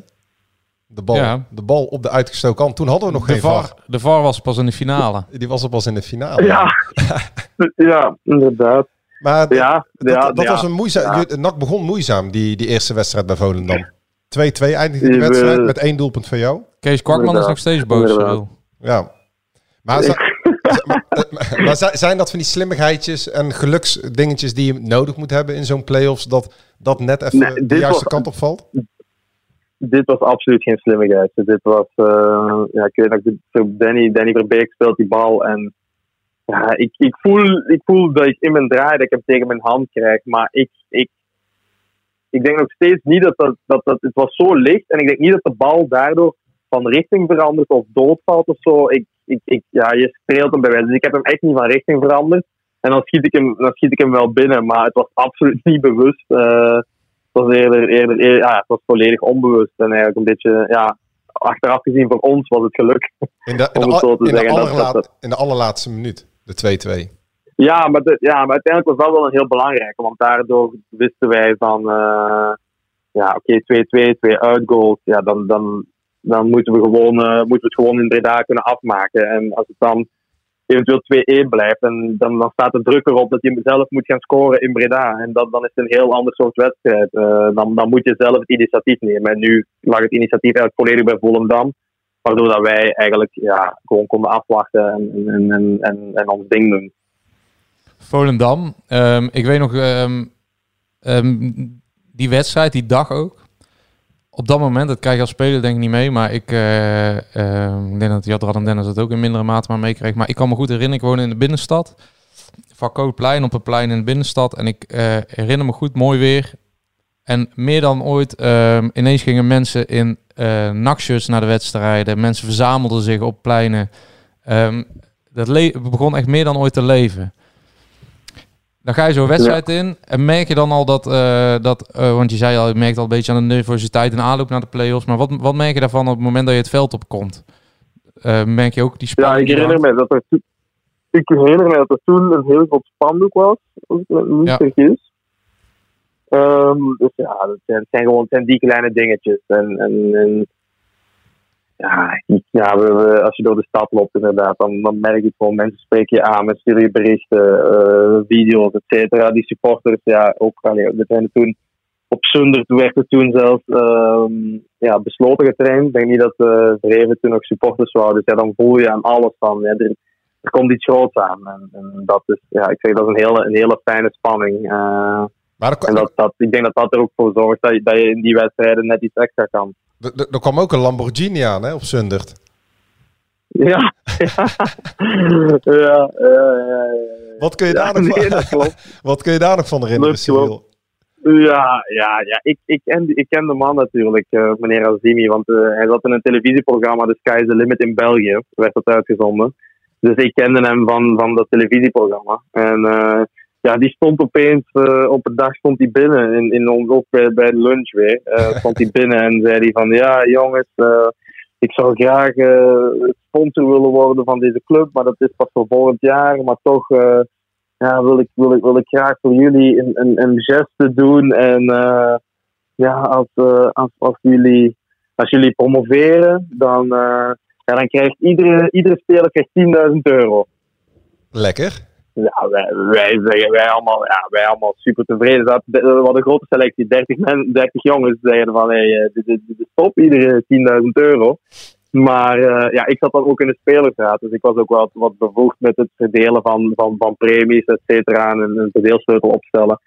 De bal, Ja. de bal op de uitgestoken kant. Toen hadden we nog De geen VAR. VAR, de VAR was pas in de finale. (laughs) Die was er pas in de finale. Ja, (laughs) ja inderdaad. Maar Ja, dat, ja, dat ja. was een moeizaam... NAC begon moeizaam, die, die eerste wedstrijd bij Volendam. 2-2 eindigde we- wedstrijd met één doelpunt van jou. Kees Kwakman is nog steeds boos. Ja. Maar, zi- (laughs) maar, maar zi- zijn dat van die slimmigheidjes en geluksdingetjes die je nodig moet hebben in zo'n play-offs, dat dat net even Nee, de juiste was- kant op valt? Dit was absoluut geen slimmigheid. Dit was, eh, ja, ik weet nog, Danny, Danny Verbeek speelt die bal en ja, ik, ik, voel, ik voel dat ik in mijn draai dat ik hem tegen mijn hand krijg, maar ik, ik, ik denk nog steeds niet dat dat, dat, dat het was zo licht en ik denk niet dat de bal daardoor van richting verandert of doodvalt of zo. Ik, ik, ik, ja, je streelt hem bij wijze. Dus ik heb hem echt niet van richting veranderd. En dan schiet ik hem, dan schiet ik hem wel binnen, maar het was absoluut niet bewust. Eh, was eerder, eerder, eerder- ja, het was volledig onbewust. En eigenlijk een beetje, ja, achteraf gezien voor ons was het geluk. In de, in Om de, al- in de zeggen, dat- allerlaat- dat- in de allerlaatste minuut, de 2-2. Ja, maar, de- ja, maar uiteindelijk was dat wel een heel belangrijke. Want daardoor wisten wij van, eh, ja, oké, 2-2, twee uitgoals. Ja, dan, dan, dan moeten, we gewoon, eh, moeten we het gewoon in Breda kunnen afmaken. En als het dan eventueel 2-1 blijft, en dan, dan staat de druk erop dat je zelf moet gaan scoren in Breda. En dat, dan is het een heel ander soort wedstrijd. Eh, dan, dan moet je zelf het initiatief nemen. En nu lag het initiatief eigenlijk volledig bij Volendam. Waardoor dat wij eigenlijk ja, gewoon konden afwachten en, en, en, en, en ons ding doen. Volendam. Ehm, ik weet nog, ehm, ehm, die wedstrijd, die dag ook. Op dat moment, dat krijg je als speler denk ik niet mee, maar ik, eh, ehm, ik denk dat Jadran en Dennis het ook in mindere mate maar meekreeg. Maar ik kan me goed herinneren, ik woonde in de binnenstad. Van Kootplein op een plein in de binnenstad. En ik eh, herinner me goed, mooi weer. En meer dan ooit, ehm, ineens gingen mensen in nachtshirts naar de wedstrijden. Mensen verzamelden zich op pleinen. Ehm, dat begon echt meer dan ooit te leven. Dan ga je zo'n wedstrijd in en merk je dan al dat, eh, dat eh, want je zei al, je merkt al een beetje aan de nervositeit en aanloop naar de play-offs, maar wat, wat merk je daarvan op het moment dat je het veld opkomt? Eh, merk je ook die Ja, spanning? ik die herinner me dat er, toen- ik herinner me dat er toen een heel groot spandoek was, als ik me niet Ja. vergis. Ehm, dus ja, dat zijn, het zijn gewoon het zijn die kleine dingetjes. En, en, en ja, ik- ja we, we- als je door de stad loopt inderdaad, dan, dan merk je gewoon, mensen spreken je aan, mensen sturen je berichten, eh, video's, et cetera. Die supporters, ja, ook, allee, we zijn er toen op Zundert werd er toen zelfs ehm, ja, besloten getraind. Ik denk niet dat uh, Vreven toen nog supporters waren. Dus ja, dan voel je aan alles van, ja, er, er komt iets groots aan. En, en dat is, ja, ik zeg, dat is een hele, een hele fijne spanning. Eh, Maar er, en dat, dat, ik denk dat dat er ook voor zorgt dat je, dat je in die wedstrijden net iets extra kan. Er- kwam ook een Lamborghini aan hè, op Zundert. Ja, (laughs) ja, ja, ja. Wat kun je daar nog van, (laughs) wat kun je daar nog van herinneren. Cyril? Ja, ja, ja. Ik, ik, ken, ik ken de man natuurlijk, eh, meneer Azimi, want eh, hij zat in een televisieprogramma, The Sky is the Limit in België, werd dat uitgezonden. Dus ik kende hem van, van dat televisieprogramma. En eh, ja, die stond opeens, eh, op een dag stond hij binnen, in, in, ons- ook bij, bij de lunch weer, eh, (laughs) stond hij binnen en zei hij van, ja jongens, eh, ik zou graag sponsor willen worden van deze club, maar dat is pas voor volgend jaar, maar toch... ja, wil ik, wil ik, wil ik graag voor jullie een, een, een geste doen. En ja, als, als, als, jullie, als jullie promoveren, dan, ja, dan krijgt iedere, iedere speler krijgt 10.000 euro. Lekker. Ja, wij, wij, wij, allemaal, ja, wij allemaal super tevreden. Dat, hadden een grote selectie, 30, men, 30 jongens zeiden van hey, eh, dit, dit, dit is top, iedere 10.000 euro. Maar eh, ja, ik zat dan ook in de spelersraad, dus ik was ook wat, wat bevoegd met het verdelen van, van, van premies, et cetera, en een verdeelsleutel opstellen.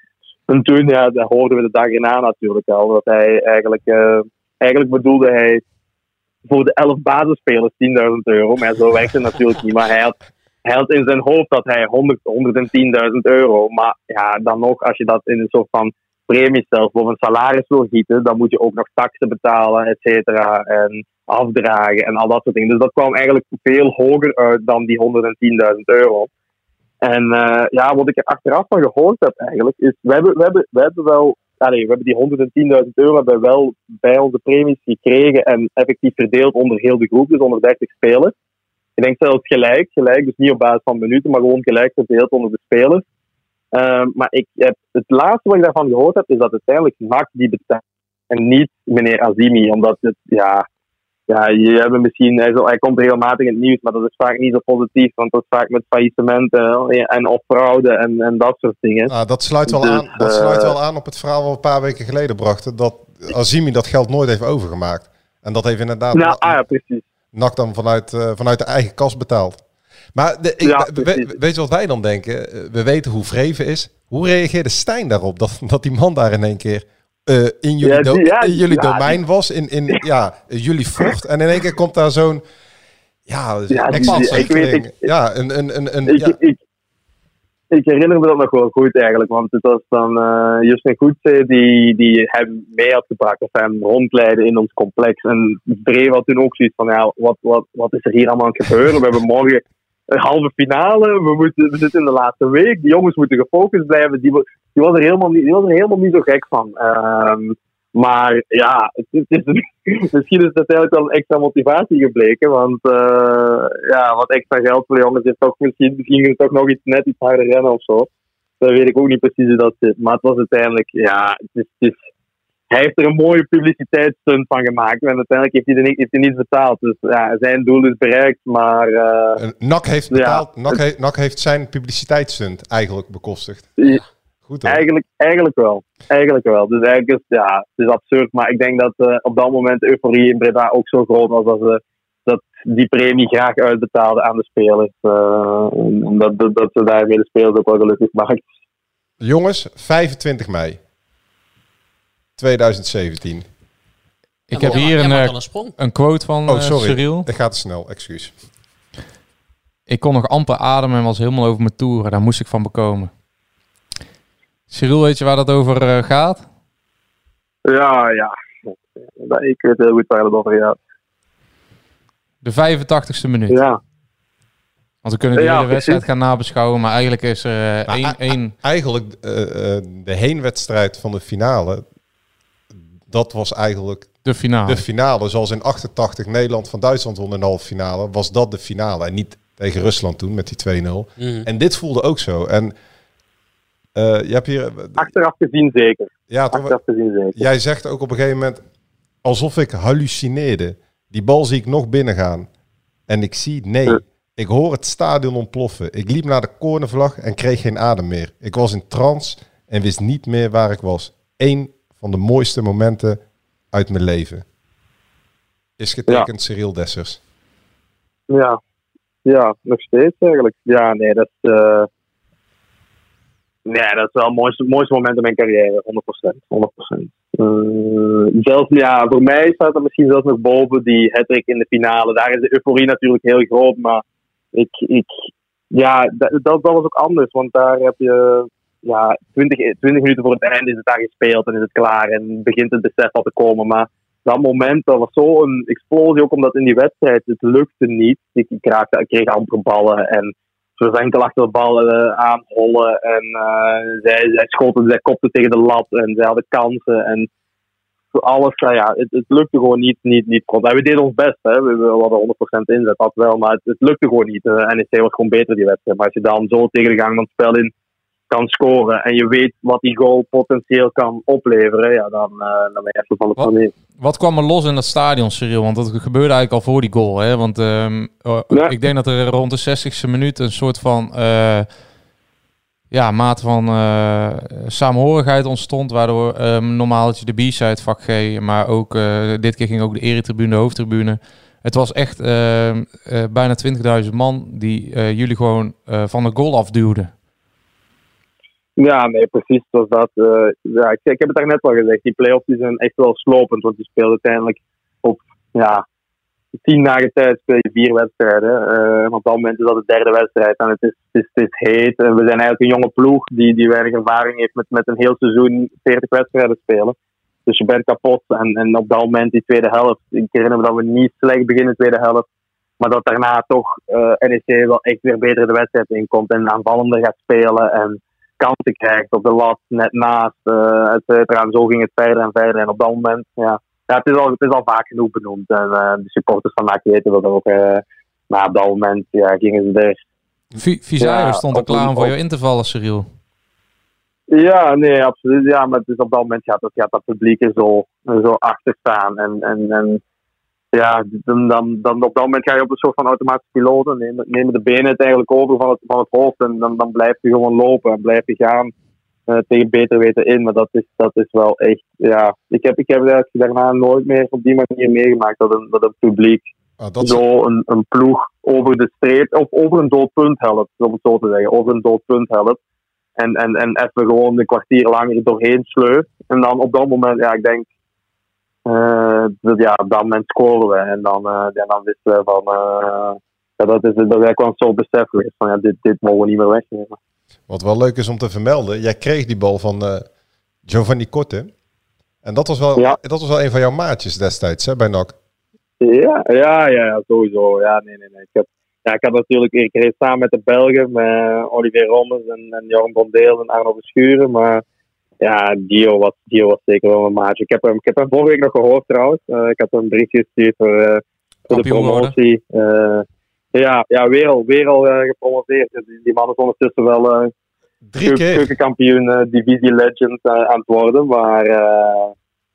En toen ja, dat hoorden we de dag erna natuurlijk al, dat hij eigenlijk, eh, eigenlijk bedoelde hij voor de 11 basisspelers 10.000 euro, maar zo werkt het natuurlijk niet. Maar hij had, hij in zijn hoofd dat hij 100, 110.000 euro, maar ja, dan nog, als je dat in een soort van premie stelt of een salaris wil gieten, dan moet je ook nog taxen betalen, et cetera, en afdragen en al dat soort dingen. Dus dat kwam eigenlijk veel hoger uit dan die 110.000 euro. En eh, ja, wat ik er achteraf van gehoord heb eigenlijk, is we hebben, we hebben, we hebben wel, allee, we hebben die 110.000 euro wel bij onze premies gekregen en effectief verdeeld onder heel de groep, dus onder 30 spelers. Ik denk zelfs gelijk, gelijk, dus niet op basis van minuten, maar gewoon gelijk verdeeld onder de spelers. Ehm, maar ik heb, het laatste wat ik daarvan gehoord heb, is dat uiteindelijk NAC die betaalt en niet meneer Azimi, omdat het, ja, ja, je hebt misschien, hij, zo- hij komt regelmatig in het nieuws, maar dat is vaak niet zo positief, want dat is vaak met faillissementen eh, en of fraude en, en dat soort dingen. Nou, dat sluit wel, Dus, aan, dat eh, sluit wel aan op het verhaal wat we een paar weken geleden brachten. Dat Azimi dat geld nooit heeft overgemaakt. En dat heeft inderdaad Nou, Na- ah ja, precies. NAC dan vanuit, eh, vanuit de eigen kas betaald. Maar de, ik, Ja, we- weet je wat wij dan denken? Eh, We weten hoe Vreven is. Hoe reageerde Stijn daarop? Dat, dat die man daar in één keer eh, in jullie, Ja, do- die- ja, in jullie domein was. In, in ja, jullie vocht. En in één keer komt daar zo'n... Ja, Ja, die- ex-ontwikkeling. ik weet- ik- ja, een... een, een, een Ik, ja, ik, ik herinner me dat nog wel goed eigenlijk, want het was dan eh Justin Goedse die, die hem mee had gebracht of hem rondleidde in ons complex. En Dreef had toen ook zoiets van, ja, wat, wat, wat is er hier allemaal aan het gebeuren? We hebben morgen een halve finale, we, moeten, we zitten in de laatste week, die jongens moeten gefocust blijven. Die, was, er helemaal niet, die was er helemaal niet zo gek van. Ehm, maar ja, het, het is, (laughs) misschien is het uiteindelijk wel een extra motivatie gebleken. Want eh, ja, wat extra geld voor de jongens is toch misschien, misschien toch nog iets, net iets harder rennen of zo. Dat weet ik ook niet precies hoe dat zit. Maar het was uiteindelijk, ja, het is, het is, hij heeft er een mooie publiciteitsstunt van gemaakt. En uiteindelijk heeft hij, er niet, heeft hij niet betaald. Dus ja, zijn doel is bereikt. Maar eh, NAC heeft Ja. betaald. NAC, heeft, NAC heeft zijn publiciteitsstunt eigenlijk bekostigd. Ja. Goed hoor. Eigenlijk, eigenlijk wel. Eigenlijk wel. Dus eigenlijk is ja, het is absurd. Maar ik denk dat eh, op dat moment de euforie in Breda ook zo groot was dat ze dat die premie graag uitbetaalden aan de spelers. Eh, en dat, dat, ze daarmee de spelers ook wel gelukkig maakt. Jongens, 25 mei 2017. Ik heb hier een, eh, een quote van Oh, sorry. Cyril. Dat gaat te snel, excuus. Ik kon nog amper ademen en was helemaal over mijn toeren. Daar moest ik van bekomen. Cyril, weet je waar dat over eh, gaat? Ja, ja. Ik weet heel goed waar het over gaat. De 85ste minuut. Ja. Want we kunnen die Ja, hele wedstrijd precies. gaan nabeschouwen. Maar eigenlijk is er eh, één... Eigenlijk eh, eh, de heenwedstrijd van de finale. Dat was eigenlijk de finale. de finale. Zoals in 88 Nederland van Duitsland won in de halve finale. Was dat de finale. En niet tegen Rusland toen met die 2-0. Mhm. En dit voelde ook zo. En eh, je hebt hier... Achteraf gezien zeker. Ja, toch, Achteraf gezien zeker. Jij zegt ook op een gegeven moment, alsof ik hallucineerde. Die bal zie ik nog binnengaan. En ik zie, nee, ik hoor het stadion ontploffen. Ik liep naar de cornervlag en kreeg geen adem meer. Ik was in trance en wist niet meer waar ik was. Eén van de mooiste momenten uit mijn leven. Is getekend Cyril Dessers. Ja. ja, nog steeds eigenlijk. Ja, nee, dat eh, nee, dat is wel het mooiste, moment in mijn carrière, 100%. 100%. Eh, zelfs, ja, voor mij staat er misschien zelfs nog boven die hattrick in de finale. Daar is de euforie natuurlijk heel groot, maar ik, ik, ja, dat, dat was ook anders, want daar heb je ja, 20, 20 minuten voor het einde is het daar gespeeld en is het klaar en begint het besef al te komen. Maar dat moment, dat was zo'n explosie, ook omdat in die wedstrijd het lukte niet. Ik, ik, raakte, ik kreeg amper ballen en ze was enkel achter de bal eh, aanhollen en eh, zij, zij schoten, zij kopten tegen de lat en zij hadden kansen en alles, nou ja, het, het lukte gewoon niet, niet, niet. En we deden ons best, hè. we, we hadden 100% inzet, dat wel, maar het, lukte gewoon niet. Eh, NEC was gewoon beter die wedstrijd. Maar als je dan zo tegen de gang van het spel in kan scoren en je weet wat die goal potentieel kan opleveren, ja, dan, eh, dan ben je even van de planeet. Wat kwam er los in dat stadion, Cyril? Want dat gebeurde eigenlijk al voor die goal. Hè? Want ehm, oh, Ja. ik denk dat er rond de 60ste minuut een soort van eh, ja, mate van eh samenhorigheid ontstond. Waardoor ehm, normaal had je de B-side vak G, maar ook dit keer ging ook de eretribune, de hoofdtribune. Het was echt ehm, eh, bijna 20.000 man die jullie gewoon van de goal afduwden. Ja, nee, precies. Zoals dat. eh, ja, ik, ik heb het daar net al gezegd. Die play-offs die zijn echt wel slopend. Want je speelt uiteindelijk op ja, tien dagen tijd speel je vier wedstrijden. En op dat moment is dat de derde wedstrijd. En het is, het is, het is heet. En we zijn eigenlijk een jonge ploeg die, die weinig ervaring heeft met, met een heel seizoen 40 wedstrijden spelen. Dus je bent kapot. En, en op dat moment, die tweede helft. Ik herinner me dat we niet slecht beginnen in de tweede helft. Maar dat daarna toch eh NEC wel echt weer beter de wedstrijd inkomt. En aanvallender gaat spelen. En kansen krijgt op de lat net naast, uh, et cetera. En zo ging het verder en verder. En op dat moment, ja, ja het, is al, het is al vaak genoeg benoemd. En uh, de supporters van NAC weten dat ook. Uh, maar op dat moment ja, gingen ze er. Visario ja, stond er klaar om voor jou in te vallen, Cyril. Ja, nee, absoluut. Ja, maar dus op dat moment gaat, dat, gaat dat publiek er zo, zo achter staan. En, en, en ja, dan, dan, dan op dat moment ga je op een soort van automatische piloot. en Neem, nemen de benen het eigenlijk over van het, van het hoofd. En dan, dan blijf je gewoon lopen en blijf je gaan eh, tegen beter weten in. Maar dat is, dat is wel echt, ja. Ik heb, ik heb eigenlijk daarna nooit meer op die manier meegemaakt dat een, dat een publiek Ah, dat zo een, een ploeg over de streep, of over een doodpunt helpt, om het zo te zeggen. Over een doodpunt helpt. En, en, en even gewoon een kwartier lang er doorheen sleuft. En dan op dat moment, ja, ik denk, eh, dat, ja, op dat moment scoren we. En dan, eh, ja, dan wisten we van, eh, ja, dat is, dat is eigenlijk wel een soort besef geweest van, ja, dit, dit mogen we niet meer wegnemen. Wat wel leuk is om te vermelden, jij kreeg die bal van Giovanni Korte. En dat was, wel, Ja. dat was wel een van jouw maatjes destijds hè, bij NAC. Ja, ja, ja, sowieso. Ja, nee, nee, nee. Ik heb, ja, ik heb natuurlijk, ik reed samen met de Belgen, met Olivier Rommers en, en Joran Bondeel en Arno Verschuren. Maar ja, Dio was, Dio was zeker wel een maatje. Ik heb hem, ik heb hem vorige week nog gehoord trouwens. Eh, ik hem een briefje gestuurd voor, eh, voor de promotie. Eh, ja, ja, weer al, weer al gepromoveerd. Dus Die, die man is ondertussen wel Drie keer. keukenkampioen, divisie legend aan het worden. Maar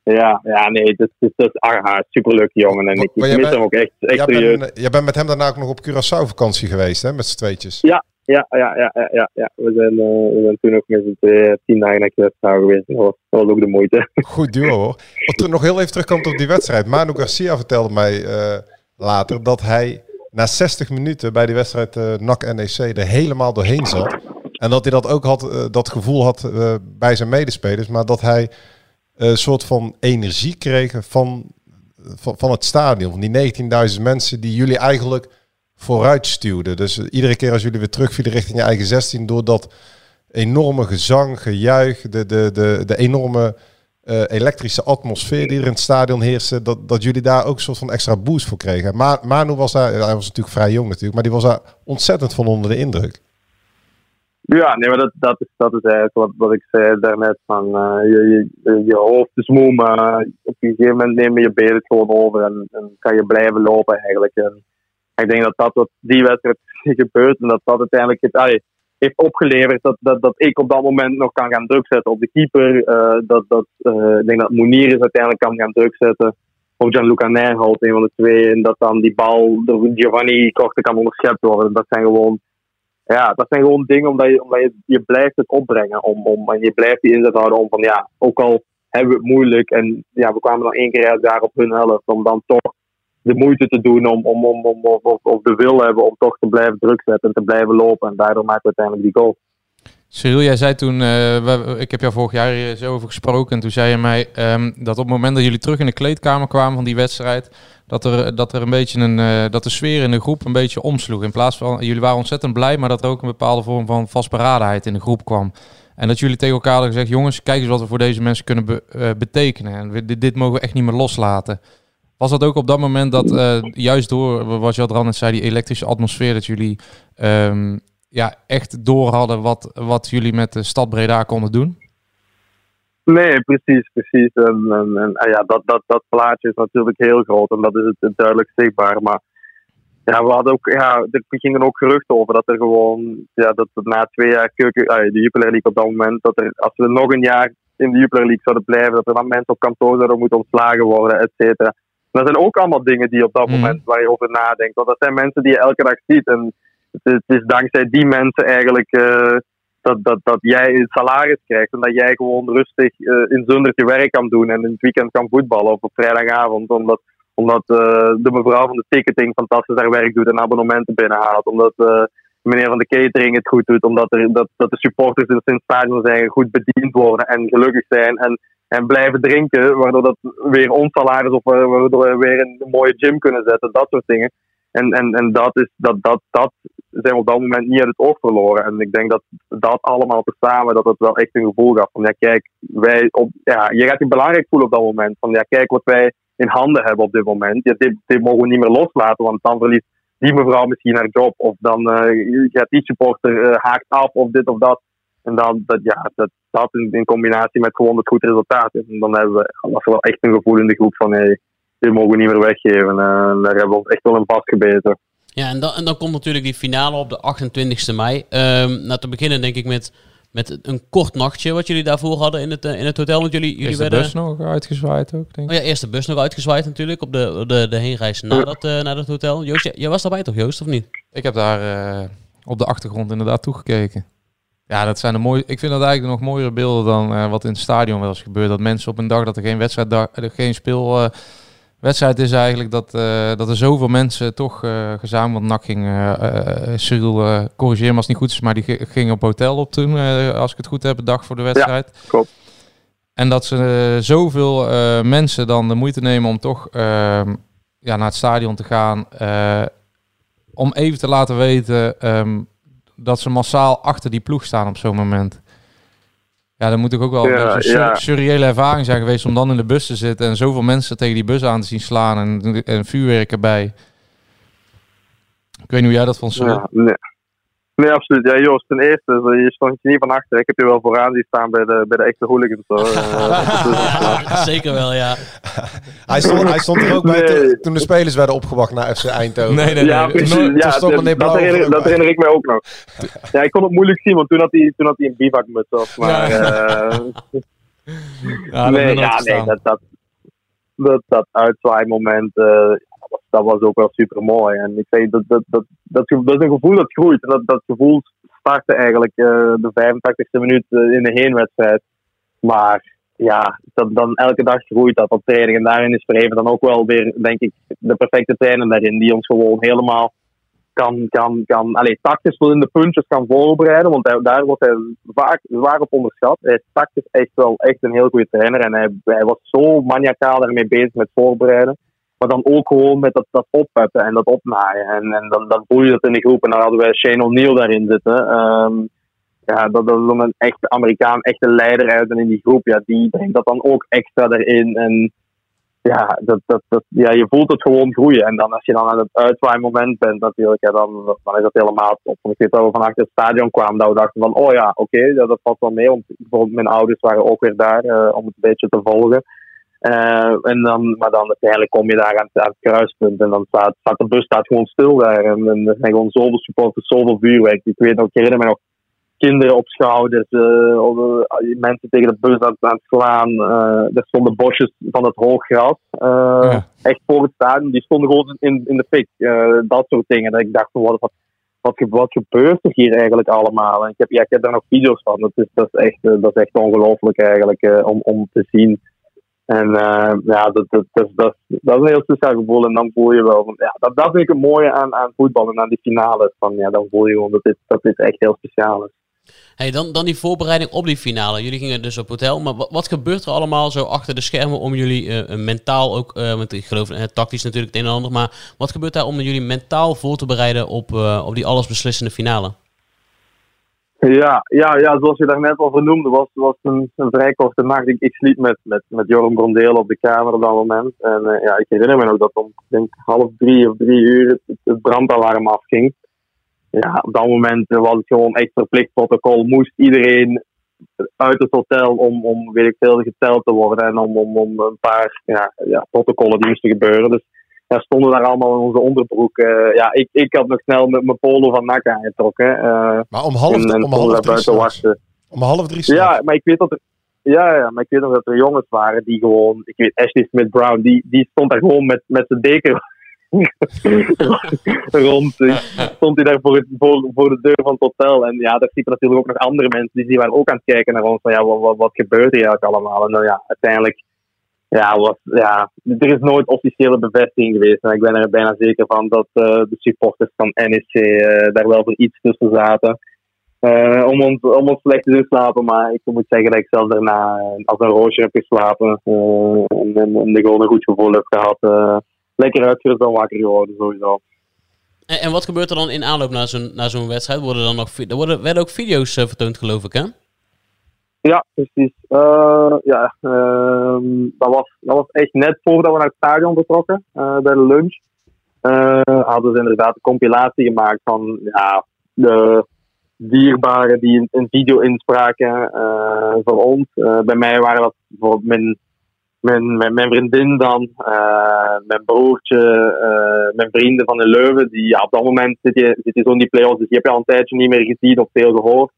ja, ja, nee, het is, het is, ah, superleuk jongen. En ik, Maar ik mis bent- hem ook echt, echt Jij serieus. bent, jij bent met hem daarna ook nog op Curaçao vakantie geweest, hè, met z'n tweetjes. Ja, ja, ja, ja, ja, ja. We, zijn, eh, we zijn toen ook met z'n tweeën tien dagen naar geweest. Dat was, ook de moeite. (laughs) Goed duo hoor. Om terug- nog heel even terugkomt op die wedstrijd. Manu Garcia vertelde mij eh, later dat hij na 60 minuten bij die wedstrijd eh NAC-NEC er helemaal doorheen zat. En dat hij dat ook had, eh, dat gevoel had eh, bij zijn medespelers. Maar dat hij eh, een soort van energie kreeg van, van, van het stadion. Van die 19.000 mensen die jullie eigenlijk vooruit stuwden. Dus iedere keer als jullie weer terugvielen richting je eigen 16... door dat enorme gezang, gejuich, de, de, de, de enorme eh, elektrische atmosfeer die er in het stadion heerste, dat, dat jullie daar ook een soort van extra boost voor kregen. Ma Manu was daar, hij was natuurlijk vrij jong natuurlijk, maar die was daar ontzettend van onder de indruk. Ja, nee, maar dat, dat, is, dat is eigenlijk wat, wat ik zei daarnet. Van, eh, je, je, hoofd is moe, maar op een gegeven moment neem je benen gewoon over en, en kan je blijven lopen eigenlijk. En ik denk dat dat wat die wedstrijd (laughs) gebeurt en dat dat uiteindelijk het, heeft opgeleverd dat, dat, dat ik op dat moment nog kan gaan druk zetten op de keeper. eh, dat, dat, eh, ik denk dat Mounier uiteindelijk kan gaan druk zetten. Of Gianluca Nijholt, een van de twee. En dat dan die bal door Giovanni Korte kan onderschept worden. Dat zijn gewoon ja, dat zijn gewoon dingen omdat je, omdat je, je blijft het opbrengen. Om, om, en je blijft die inzet houden om van ja, ook al hebben we het moeilijk. En ja, we kwamen dan één keer uit daar op hun helft. Om dan toch de moeite te doen om, om, om, om of, de wil hebben om toch te blijven druk zetten en te blijven lopen. En daardoor we uiteindelijk die goal. Cyril, jij zei toen, we- ik heb jou vorig jaar eens over gesproken. En toen zei je mij ehm, dat op het moment dat jullie terug in de kleedkamer kwamen van die wedstrijd. Dat er, dat er een beetje een, eh, dat de sfeer in de groep een beetje omsloeg. In plaats van, jullie waren ontzettend blij, maar dat er ook een bepaalde vorm van vastberadenheid in de groep kwam. En dat jullie tegen elkaar hadden gezegd, jongens, kijk eens wat we voor deze mensen kunnen eh, betekenen. En dit, dit mogen we echt niet meer loslaten. Was dat ook op dat moment dat, eh, juist door, wat Jadran net zei, die elektrische atmosfeer, dat jullie ehm, ja, echt door hadden wat, wat jullie met de stad Breda konden doen? Nee, precies, precies. En, ja, dat, dat, dat plaatje is natuurlijk heel groot en dat is het, duidelijk zichtbaar. Maar ja, we hadden ook, ja, er gingen ook geruchten over dat er gewoon, ja, dat na twee jaar ah, de Jupiler League op dat moment, dat er, als we nog een jaar in de Jupiler League zouden blijven, dat er dan mensen op kantoor zouden moeten ontslagen worden, et cetera. Dat zijn ook allemaal dingen die op dat Mhm. moment waar je over nadenkt. Want dat zijn mensen die je elke dag ziet. En het is, het is dankzij die mensen eigenlijk eh, dat, dat, dat jij het salaris krijgt. En dat jij gewoon rustig eh, in Zundert je werk kan doen. En in het weekend kan voetballen of op vrijdagavond. Omdat, omdat eh, de mevrouw van de ticketing fantastisch haar werk doet en abonnementen binnenhaalt. Omdat eh, meneer van de catering het goed doet. Omdat er, dat, dat de supporters in het stadion zijn goed bediend worden en gelukkig zijn. En, en blijven drinken. Waardoor dat weer ons salaris of waardoor we weer een mooie gym kunnen zetten. Dat soort dingen. En, en, en dat, is, dat, dat, dat zijn we op dat moment niet uit het oog verloren. En ik denk dat dat allemaal tezamen, dat het wel echt een gevoel gaf. Van ja, kijk, wij op, ja, je gaat je belangrijk voelen op dat moment. Van ja, kijk wat wij in handen hebben op dit moment. Ja, dit, dit mogen we niet meer loslaten, want dan verliest die mevrouw misschien haar job. Of dan eh, gaat die supporter eh, haakt af of dit of dat. En dan, dat, ja, dat, dat in, in combinatie met gewoon het goed resultaat. En dan hebben we, was er wel echt een gevoel in de groep van hey, dit mogen we niet meer weggeven. En daar hebben we ons echt wel in vastgebeten. Ja, en dan, en dan komt natuurlijk die finale op de 28e mei. Ehm nou, te beginnen denk ik met met een kort nachtje wat jullie daarvoor hadden in het, eh, in het hotel. Want jullie, jullie de werden... bus nog uitgezwaaid ook, denk ik. Oh ja, eerst de bus nog uitgezwaaid natuurlijk op de, de, de heenreis naar dat, eh, naar dat hotel. Joost, jij, jij was daarbij toch Joost, of niet? Ik heb daar eh, op de achtergrond inderdaad toegekeken. Ja, dat zijn de mooie. Ik vind dat eigenlijk nog mooiere beelden dan eh, wat in het stadion wel eens gebeurt. Dat mensen op een dag dat er geen wedstrijd, dag- er geen speel, eh, is eigenlijk, dat, eh, dat er zoveel mensen toch eh, gezamenlijk want NAC ging. eh eh, Cyril, eh, corrigeer me als het niet goed is, maar die gi- ging op hotel op toen, eh, als ik het goed heb, de dag voor de wedstrijd. klopt. En dat ze eh, zoveel eh, mensen dan de moeite nemen om toch ehm, ja, naar het stadion te gaan. eh, om even te laten weten ehm, dat ze massaal achter die ploeg staan op zo'n moment. Ja, dat moet toch ook wel Ja, een ja. surreële ervaring zijn geweest om dan in de bus te zitten en zoveel mensen tegen die bus aan te zien slaan en, en vuurwerk erbij. Ik weet niet hoe jij dat vond. Ja, nee. Nee, absoluut. Ja, Joost, ten eerste, eh, je stond je niet van achter. Ik heb je wel vooraan zien staan bij de, bij de echte hooligans. Hoor. (laughs) Eh, dus, (laughs) Zeker wel, ja. (laughs) Hij stond, hij stond er ook bij Nee. toen, de spelers werden opgebracht naar FC Eindhoven. Nee, nee, ja, nee. precies. Toen- toen ja, stond dat- meneer dat, Blauw herinner, er dat ik mij ook nog. Ja, ik kon het moeilijk zien, want toen had hij, toen had hij een bivakmuts op. Maar, eh, Ja, dat nee, ja, nee, dat, dat, dat, dat uitzwaaimoment, eh, dat, was, dat was ook wel super mooi. En ik zeg, dat, dat, dat, dat, dat is een gevoel dat groeit. Dat, dat gevoel startte eigenlijk eh, de 85e minuut eh, in de heenwedstrijd. Maar ja, dat, dan elke dag groeit dat op training. En daarin is Verheven dan ook wel weer, denk ik, de perfecte trainer daarin. Die ons gewoon helemaal kan, kan, kan allee, tactisch wel in de puntjes kan voorbereiden. Want daar wordt hij vaak zwaar op onderschat. Hij is tactisch echt wel echt een heel goede trainer. En hij, hij was zo maniacaal daarmee bezig met voorbereiden. Maar dan ook gewoon met dat, dat oppeppen en dat opnaaien. En, en dan, dan voel je dat in de groep. En dan hadden wij Shane O'Neill daarin zitten. Ehm, ja, dat, dat is dan een echte Amerikaan, echte leider uit. En in die groep, ja, die brengt dat dan ook extra erin. En ja, dat, dat, dat, ja, je voelt het gewoon groeien. En dan als je dan aan het uitwaaimoment bent natuurlijk, ja, dan, dan is dat helemaal top. Want ik weet dat we het stadion kwamen, dat we dachten van, oh ja, oké, ja, dat valt wel mee. Want bijvoorbeeld mijn ouders waren ook weer daar eh, om het een beetje te volgen. Eh, en dan, maar dan uiteindelijk kom je daar aan, het- aan het kruispunt en dan staat, staat de bus staat gewoon stil daar. En, en er zijn gewoon zoveel supporters, zoveel vuurwerk. Ik weet nog, ik herinner me nog kinderen op schouders, eh, of, eh, mensen tegen de bus aan, aan het slaan. er stonden bosjes van het hooggras, eh, Ja. echt voor het stadion. Die stonden gewoon in, in de fik. dat soort dingen. Dat ik dacht, wat, wat, wat, ge- wat gebeurt er hier eigenlijk allemaal? En ik heb, ja, ik heb daar nog video's van. Dat is, dat is echt, dat is echt ongelooflijk eigenlijk om, om te zien. En eh, ja, dat, dat, dat, dat, is een heel speciaal gevoel. En dan voel je wel, van, ja, dat, dat vind ik het mooie aan, aan voetbal en aan die finales. Van, ja, dan voel je gewoon dat dit, dat dit echt heel speciaal is. Hey, dan, dan die voorbereiding op die finale. Jullie gingen dus op hotel. Maar wat, gebeurt er allemaal zo achter de schermen om jullie eh, mentaal ook... eh, want ik geloof eh, tactisch natuurlijk het een en ander. Maar wat gebeurt daar om jullie mentaal voor te bereiden op, op die allesbeslissende finale? Ja, ja, ja, zoals je daarnet al vernoemde, was was een, een vrij korte nacht. Ik, ik sliep met, met, met Joram Brondeel op de kamer op dat moment. En eh, ja, ik herinner me nog dat om denk, half drie of drie uur het, het brandalarm afging. Ja, op dat moment was het gewoon echt verplicht protocol. Moest iedereen uit het hotel om, om weet ik veel, geteld te worden. En om, om, om een paar ja, ja, protocollen die moesten gebeuren. Dus ja, stonden daar allemaal in onze onderbroek. eh, ja, ik, ik had nog snel met mijn polo van NAC aangetrokken. eh, Maar om half, en, en om half drie wachten. Om half drie. Ja, maar ik weet dat er. Ja, ja, maar ik weet nog dat er jongens waren die gewoon. Ik weet, Ashley Smith Brown, die, die stond daar gewoon met, met zijn deken (laughs) rond. Stond hij daar voor, het, voor, voor de deur van het hotel. En ja, daar liepen natuurlijk ook nog andere mensen die, die waren ook aan het kijken naar ons. Van ja, wat, wat, wat gebeurt hier eigenlijk allemaal? En dan ja, uiteindelijk. Ja, was, ja, er is nooit officiële bevestiging geweest. En ik ben er bijna zeker van dat eh, de supporters van NEC eh, daar wel voor iets tussen zaten. Eh, om, ons, om ons slecht te slapen. Maar ik moet zeggen dat ik zelf daarna als een roosje heb geslapen. en, en, en gewoon een goed gevoel heb gehad. eh, lekker uitgerust en wakker geworden sowieso. En, en wat gebeurt er dan in aanloop naar zo'n naar zo'n wedstrijd? Worden dan nog, er worden, werden ook video's vertoond, geloof ik, hè? Ja, precies. Eh, ja, ehm, dat, was, dat was echt net voordat we naar het stadion vertrokken, eh, bij de lunch. Eh, hadden ze inderdaad een compilatie gemaakt van ja, de dierbaren die een, video inspraken voor ons. Bij mij waren dat mijn, mijn, mijn, vriendin dan, mijn broertje, mijn vrienden van de Leuven. Die, ja, op dat moment zit je, zit je zo in die play-offs, dus die heb je al een tijdje niet meer gezien of veel gehoord.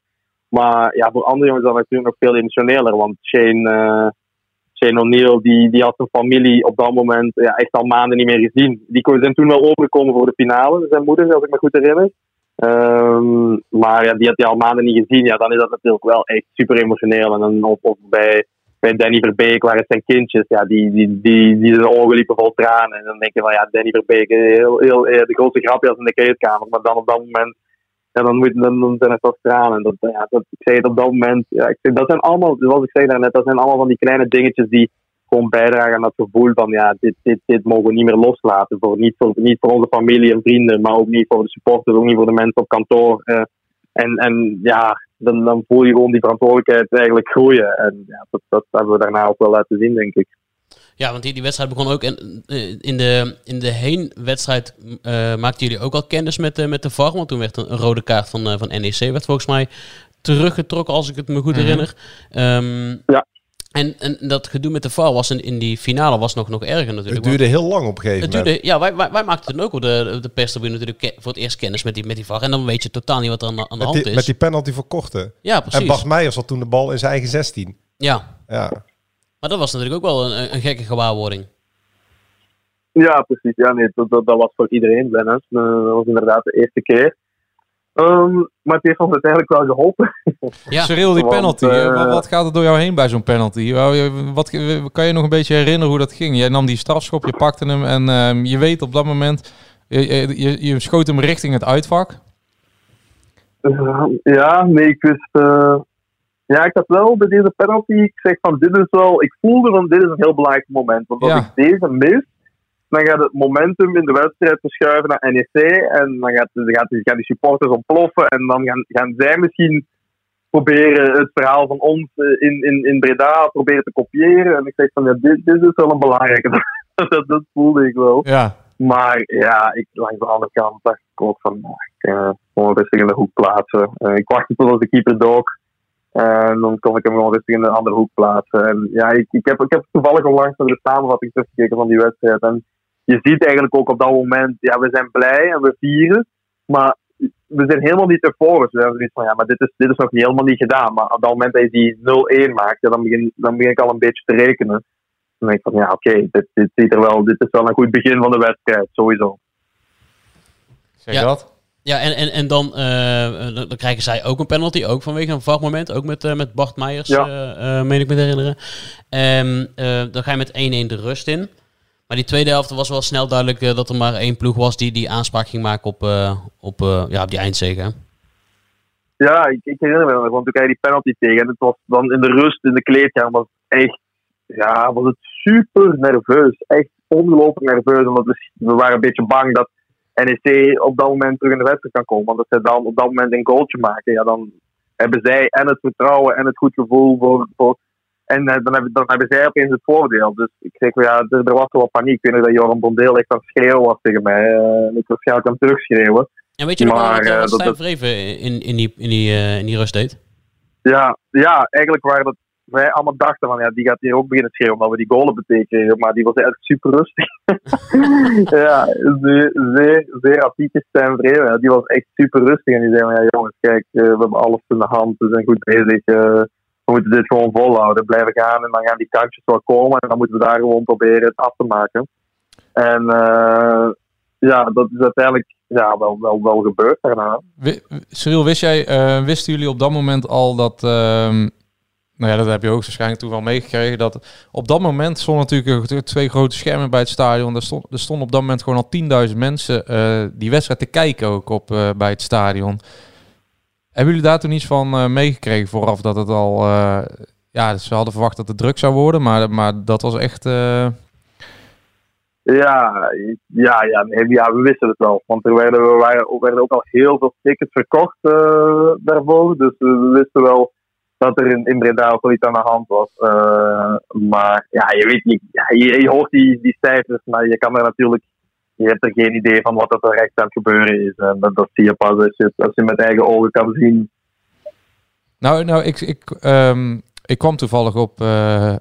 Maar ja, voor andere jongens is dat natuurlijk nog veel emotioneler. Want Shane, eh, Shane O'Neill, die, die had zijn familie op dat moment ja, echt al maanden niet meer gezien. Die zijn toen wel overgekomen voor de finale, zijn moeder, als ik me goed herinner. Ehm, maar ja, die had hij al maanden niet gezien. Ja, dan is dat natuurlijk wel echt super emotioneel. En dan of, bij, bij Danny Verbeek waren het zijn kindjes. Ja, die, die, die, die zijn ogen liepen vol tranen. En dan denk je van ja, Danny Verbeek, heel, heel, eh, de grootste grapjas in de kleedkamer. Maar dan op dat moment ja, dan, moet, dan, dan zijn het toch tranen. Dat, ja, dat, ik zei het op dat moment. Ja, ik zeg, dat zijn allemaal, zoals ik zei daarnet, dat zijn allemaal van die kleine dingetjes die gewoon bijdragen aan dat gevoel van ja, dit, dit, dit mogen we niet meer loslaten. Voor, niet, voor, niet voor onze familie en vrienden, maar ook niet voor de supporters, ook niet voor de mensen op kantoor. eh. en, en ja, dan, dan voel je gewoon die verantwoordelijkheid eigenlijk groeien. En ja, dat, dat hebben we daarna ook wel laten zien, denk ik. Ja, want die, die wedstrijd begon ook. En, in, de, in de heenwedstrijd eh maakten jullie ook al kennis met, de met de VAR. Want toen werd een, een rode kaart van, eh, van NEC werd volgens mij teruggetrokken, als ik het me goed Mhm. herinner. Ehm, ja. En, en dat gedoe met de VAR was in, in die finale was nog, nog erger natuurlijk. Het duurde heel lang op een gegeven Het moment. duurde, ja, wij, wij, wij maakten toen ook op de, de perstribune natuurlijk voor het eerst kennis met die, met die VAR. En dan weet je totaal niet wat er aan, de- aan de Met hand die, is. met die penalty voor Korten. Ja, precies. En Bas Meijers had toen de bal in zijn eigen 16. Ja, Ja. Maar dat was natuurlijk ook wel een, een gekke gewaarwording. Ja, precies. Ja, nee, dat, dat, dat was voor iedereen, Dennis. Eh, dat was inderdaad de eerste keer. Ehm, maar het heeft ons uiteindelijk wel geholpen. (laughs) Ja. Cyril, die penalty. eh, eh, wat, wat gaat er door jou heen bij zo'n penalty? Wat, kan je nog een beetje herinneren hoe dat ging? Jij nam die strafschop, je pakte hem en ehm, je weet op dat moment... Je, je, je- schoot hem richting het uitvak. Eh, ja, nee, ik wist. Ja, ik had wel bij deze penalty. Ik zeg van dit is wel. Ik voelde van dit is een heel belangrijk moment. Want als Ja. ik deze mis, dan gaat het momentum in de wedstrijd verschuiven naar NEC. En dan gaat, dan gaat, gaan die supporters ontploffen. En dan gaan, gaan zij misschien proberen het verhaal van ons eh, in, in, in Breda proberen te kopiëren. En ik zeg van ja, dit, dit is wel een belangrijke. (laughs) dat, dat voelde ik wel. Ja. Maar ja, ik, langs de andere kant dacht ik ook van, nou, ik eh, gewoon rustig in de hoek plaatsen. Eh, ik wachtte tot als de keeper dook. En dan kon ik hem gewoon rustig in de andere hoek plaatsen. En ja, ik, ik, heb, ik heb toevallig onlangs naar de samenvatting teruggekeken van die wedstrijd. En je ziet eigenlijk ook op dat moment, ja, we zijn blij en we vieren. Maar we zijn helemaal niet euforisch. We hebben zoiets van, ja, maar dit is, dit is nog niet helemaal niet gedaan. Maar op dat moment dat je die 0-1 maakt, ja, dan, begin, dan begin ik al een beetje te rekenen. Dan denk ik van, ja, oké, dit, dit, ziet er wel, dit is wel een goed begin van de wedstrijd, sowieso. Zeg dat? Ja, en, en, en dan, eh, dan, krijgen zij ook een penalty, ook vanwege een VAR-moment. Ook met, eh, met Bart Meijers, Ja. meen ik me te herinneren. En eh, dan ga je met 1-1 de rust in. Maar die tweede helft was wel snel duidelijk dat er maar één ploeg was die, die aanspraak ging maken op, op, ja, op die eindzege. Ja, ik, ik herinner me nog, want toen kreeg je die penalty tegen. En het was dan in de rust in de kleedkamer was het echt, ja, was het super nerveus. Echt ongelooflijk nerveus. Omdat we, we waren een beetje bang dat NEC op dat moment terug in de wedstrijd kan komen. Want als zij dan op dat moment een goaltje maken, ja, dan hebben zij en het vertrouwen en het goed gevoel voor. voor en dan, hebben, dan hebben zij opeens het voordeel. Dus ik zeg, ja, er, er was wel paniek. Ik weet nog dat Joran Bondeel echt aan het schreeuwen was tegen mij. en ik waarschijnlijk aan het terugschreeuwen. En weet je nog wel Maar, eh, wat Stijn Vreven in, in, die, in, die, in die rust deed? Ja, ja, eigenlijk waren dat wij allemaal dachten van ja, die gaat hier ook beginnen schreeuwen omdat we die goalen betekenen. Maar die was eigenlijk super rustig. (laughs) ja, zeer, zeer, zeer Vreven. Ja, die was echt super rustig. En die zei van ja jongens, kijk, eh, we hebben alles in de hand. We zijn goed bezig. eh, we moeten dit gewoon volhouden. Blijven gaan en dan gaan die kantjes wel komen. En dan moeten we daar gewoon proberen het af te maken. En eh, ja, dat is uiteindelijk ja, wel, wel, wel gebeurd daarna. Cyril, wist jij, wisten jullie op dat moment al dat... ehm, nou ja, dat heb je ook waarschijnlijk toen wel meegekregen. Dat op dat moment stonden natuurlijk twee grote schermen bij het stadion. Er stond, er stonden op dat moment gewoon al 10.000 mensen eh, die wedstrijd te kijken ook op, eh, bij het stadion. Hebben jullie daar toen iets van eh, meegekregen vooraf dat het al... ja, ze hadden verwacht dat het druk zou worden, maar, maar dat was echt... Ja, ja, ja, nee, ja, we wisten het wel. Want er werden, er waren, er werden ook al heel veel tickets verkocht daarvoor. Dus we wisten wel dat er in, in Breda ook iets aan de hand was. Eh, maar ja, je weet niet. Je, je hoort die, die cijfers, maar je kan er natuurlijk... Je hebt er geen idee van wat er echt aan gebeuren is. En dat, dat zie je pas als je, als je met eigen ogen kan zien. Nou, nou ik, ik, ehm, ik kwam toevallig op, eh,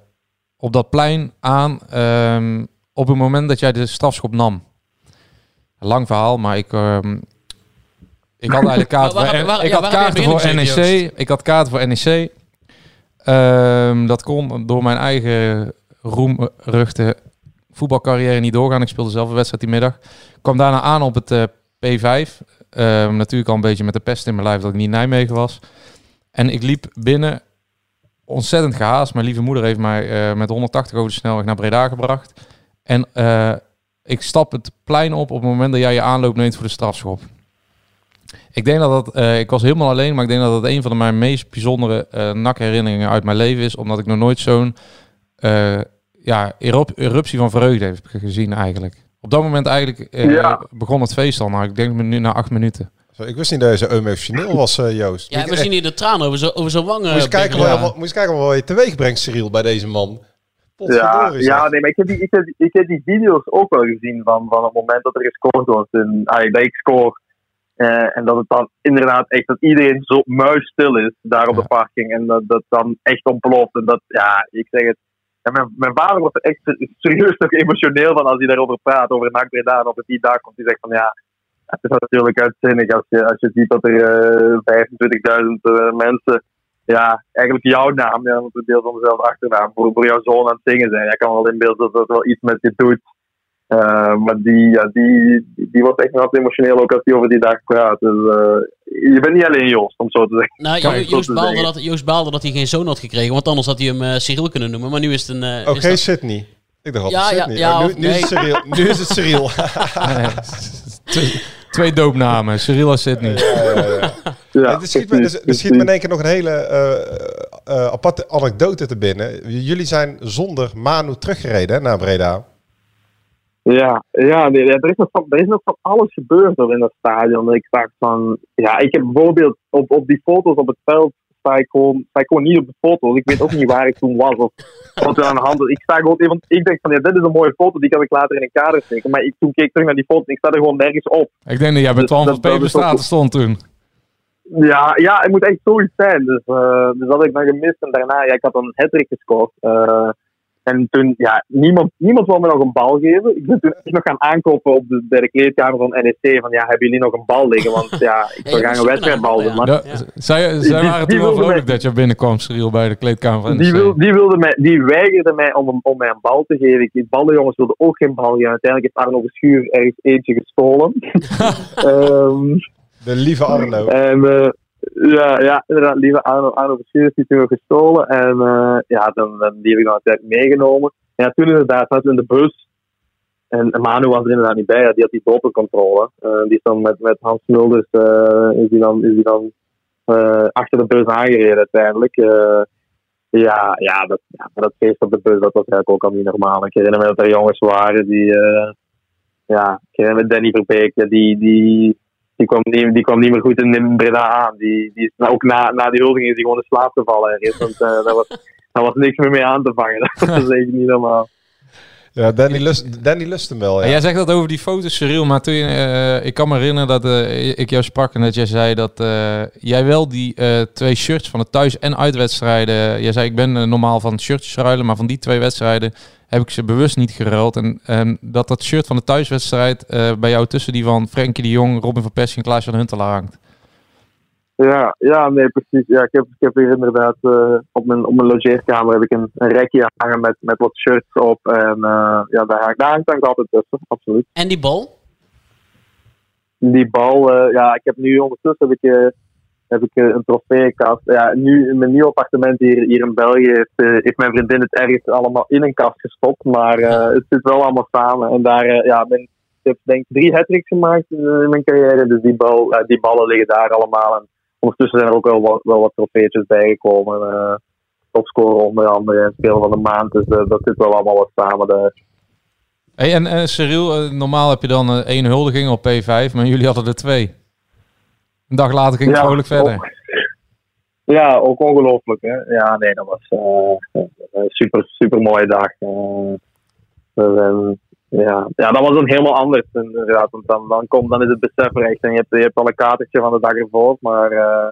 op dat plein aan ehm, op het moment dat jij de strafschop nam. Lang verhaal, maar ik, ehm, Ik had eigenlijk Waar- voor, waar- waar- ik ja, had kaarten voor NEC. Ik had kaarten voor NEC. Ehm, dat kon door mijn eigen roemruchte voetbalcarrière niet doorgaan. Ik speelde zelf een wedstrijd die middag. Ik kwam daarna aan op het eh, P5. Ehm, natuurlijk al een beetje met de pest in mijn lijf dat ik niet in Nijmegen was. En ik liep binnen ontzettend gehaast. Mijn lieve moeder heeft mij eh, met 180 over de snelweg naar Breda gebracht. En eh, ik stap het plein op op het moment dat jij je aanloop neemt voor de strafschop. Ik denk dat dat, eh, ik was helemaal alleen, maar ik denk dat dat een van de mijn meest bijzondere eh NAC-herinneringen uit mijn leven is. Omdat ik nog nooit zo'n eh, ja, erup- eruptie van vreugde heb gezien eigenlijk. Op dat moment eigenlijk eh, Ja. begon het feest al, maar ik denk nu na acht minuten. Zo, ik wist niet dat je zo emotioneel was, eh, Joost. Ja, we zien hier de tranen over zijn over zijn wangen. Moest je kijken, wat, moest je kijken wat je teweeg brengt, Cyril, bij deze man. Ja, ja nee, maar ik heb, die, ik, heb, die- ik heb die video's ook wel gezien van, van het moment dat er gescoord wordt. En, ah, dat ik scoor. Eh, en dat het dan inderdaad echt dat iedereen zo muisstil is daar op de parking. En dat dat dan echt ontploft. En dat, ja, ik zeg het. En mijn, mijn vader wordt er echt serieus nog emotioneel van als hij daarover praat. Over NAC Breda. En op het die dag komt hij zegt van ja. Het is natuurlijk uitzinnig als je, als je ziet dat er eh 25.000 eh, mensen ja, eigenlijk jouw naam, ja, want het deel van dezelfde achternaam, voor, voor jouw zoon aan het zingen zijn. Jij kan wel inbeelden dat dat wel iets met je doet. Eh, maar die, ja, die, die, wordt echt nog emotioneel ook als hij over die dag praat. Dus eh, je bent niet alleen Joost, om zo te zeggen. Nou, Jo- Joost, baalde dat, Joost baalde dat hij geen zoon had gekregen, want anders had hij hem eh Cyril kunnen noemen. Maar nu is het een... eh, is geen dat- Sydney. Ik dacht Ja, altijd ja, Sydney. ja, Oh, nu, nu, is het nee. Cyril. nu is het Cyril. (laughs) twee, twee doopnamen, Cyril en Sydney. Ja, er schiet, me, er, er schiet me in één keer nog een hele eh, eh, aparte anekdote te binnen. Jullie zijn zonder Manu teruggereden hè, naar Breda. Ja, ja, nee, er, is nog van, er is nog van alles gebeurd in dat stadion. Ik dacht van, ja, ik heb bijvoorbeeld op, op die foto's op het veld sta ik gewoon, sta ik gewoon niet op de foto's. Ik weet ook niet waar ik toen was of wat er aan de hand is. Ik sta gewoon even, ik denk van, ja, dit is een mooie foto, die kan ik later in een kader steken. Maar ik, toen keek ik terug naar die foto en ik sta er gewoon nergens op. Ik denk dat jij bij Dus Twan van dat is Peperstraat stond toen. Ja, ja, het moet echt zoiets zijn. Dus, eh, dus dat ik dan gemist. En daarna, ja, ik had een hat gescoord. Eh, en toen, ja, niemand, niemand wil me nog een bal geven. Ik ben toen echt nog gaan aankopen op de, bij de kleedkamer van NEC. Van ja, hebben jullie nog een bal liggen? Want ja, ik Ja, wil graag moest een wedstrijdbal Maar Ja, zij, Die- zij die- waren die toen wel vrolijk mij- dat je binnenkwam, Cyril, bij de kleedkamer van die, NEC. wil, die, wilde mij, die weigerde mij om, om mij een bal te geven. Die ballenjongens wilden ook geen bal geven. Uiteindelijk heeft Arno Verschuur ergens eentje gestolen. (laughs) Ehm, De lieve Arno. En eh, ja, ja, inderdaad, lieve Arno, Arno heeft die toen gestolen. En eh, ja, dan, die heb ik dan uiteindelijk meegenomen. En ja, toen inderdaad zaten in de bus. En Manu was er inderdaad niet bij, ja, die had die dopingcontrole. Eh, die is dan met, met Hans Mulders eh, is die dan, is die dan achter de bus aangereden uiteindelijk. Ja, ja, dat, ja, dat feest op de bus, dat was eigenlijk ook al niet normaal. Ik herinner me dat er jongens waren die... ja, ik herinner me Danny Verbeek, die, die, die, kwam niet, die kwam niet meer goed in, Breda aan. Die, die is, nou, ook na, na die huldiging is hij gewoon in slaap gevallen ergens. Want eh, daar, was, daar was niks meer mee aan te vangen. (laughs) Dat is (laughs) echt niet normaal. Ja, Danny lust, Danny lust hem wel. En Ja. jij zegt dat over die foto's, Cyril, maar toen, je, eh, ik kan me herinneren dat eh, ik jou sprak en dat jij zei dat eh, jij wel die eh, twee shirts van de thuis- en uitwedstrijden, jij zei ik ben normaal van shirtjes ruilen, maar van die twee wedstrijden heb ik ze bewust niet geruild. En, en dat dat shirt van de thuiswedstrijd eh, bij jou tussen die van Frenkie de Jong, Robin van Persie en Klaas van Huntelaar hangt. Ja, ja, nee, precies. Ja, ik, heb, ik heb hier inderdaad eh, op, mijn, op mijn logeerkamer heb ik een, een rekje hangen met, met wat shirts op. En eh, ja, daar, hangt- daar hangt dan altijd tussen, absoluut. En die bal? Die bal, eh, ja, ik heb nu ondertussen heb ik, heb ik eh, een trofeeënkast. Ja, nu in mijn nieuw appartement hier, hier in België heeft, eh, heeft mijn vriendin het ergens allemaal in een kast gestopt. Maar eh, het zit wel allemaal samen. En daar, ja, ben, ik heb denk ik drie hat gemaakt in mijn carrière. Dus die, bal, die ballen liggen daar allemaal. En ondertussen zijn er ook wel wat, wel wat trofeetjes bijgekomen. eh topscorer onder andere en speler van de maand. Dus dat zit wel allemaal wat samen daar. Hey, en eh, Cyril, normaal heb je dan één huldiging op P5, maar jullie hadden er twee. Een dag later ging het Ja, vrolijk verder. ook. Ja, ook ongelooflijk. Hè? Ja, nee, dat was eh, een super, super mooie dag. Eh, dus, ehm, ja. ja, dat was dan helemaal anders. Inderdaad, want dan, dan, komt, dan is het besef er echt. En je hebt, je hebt al een kaartje van de dag ervoor. Maar eh,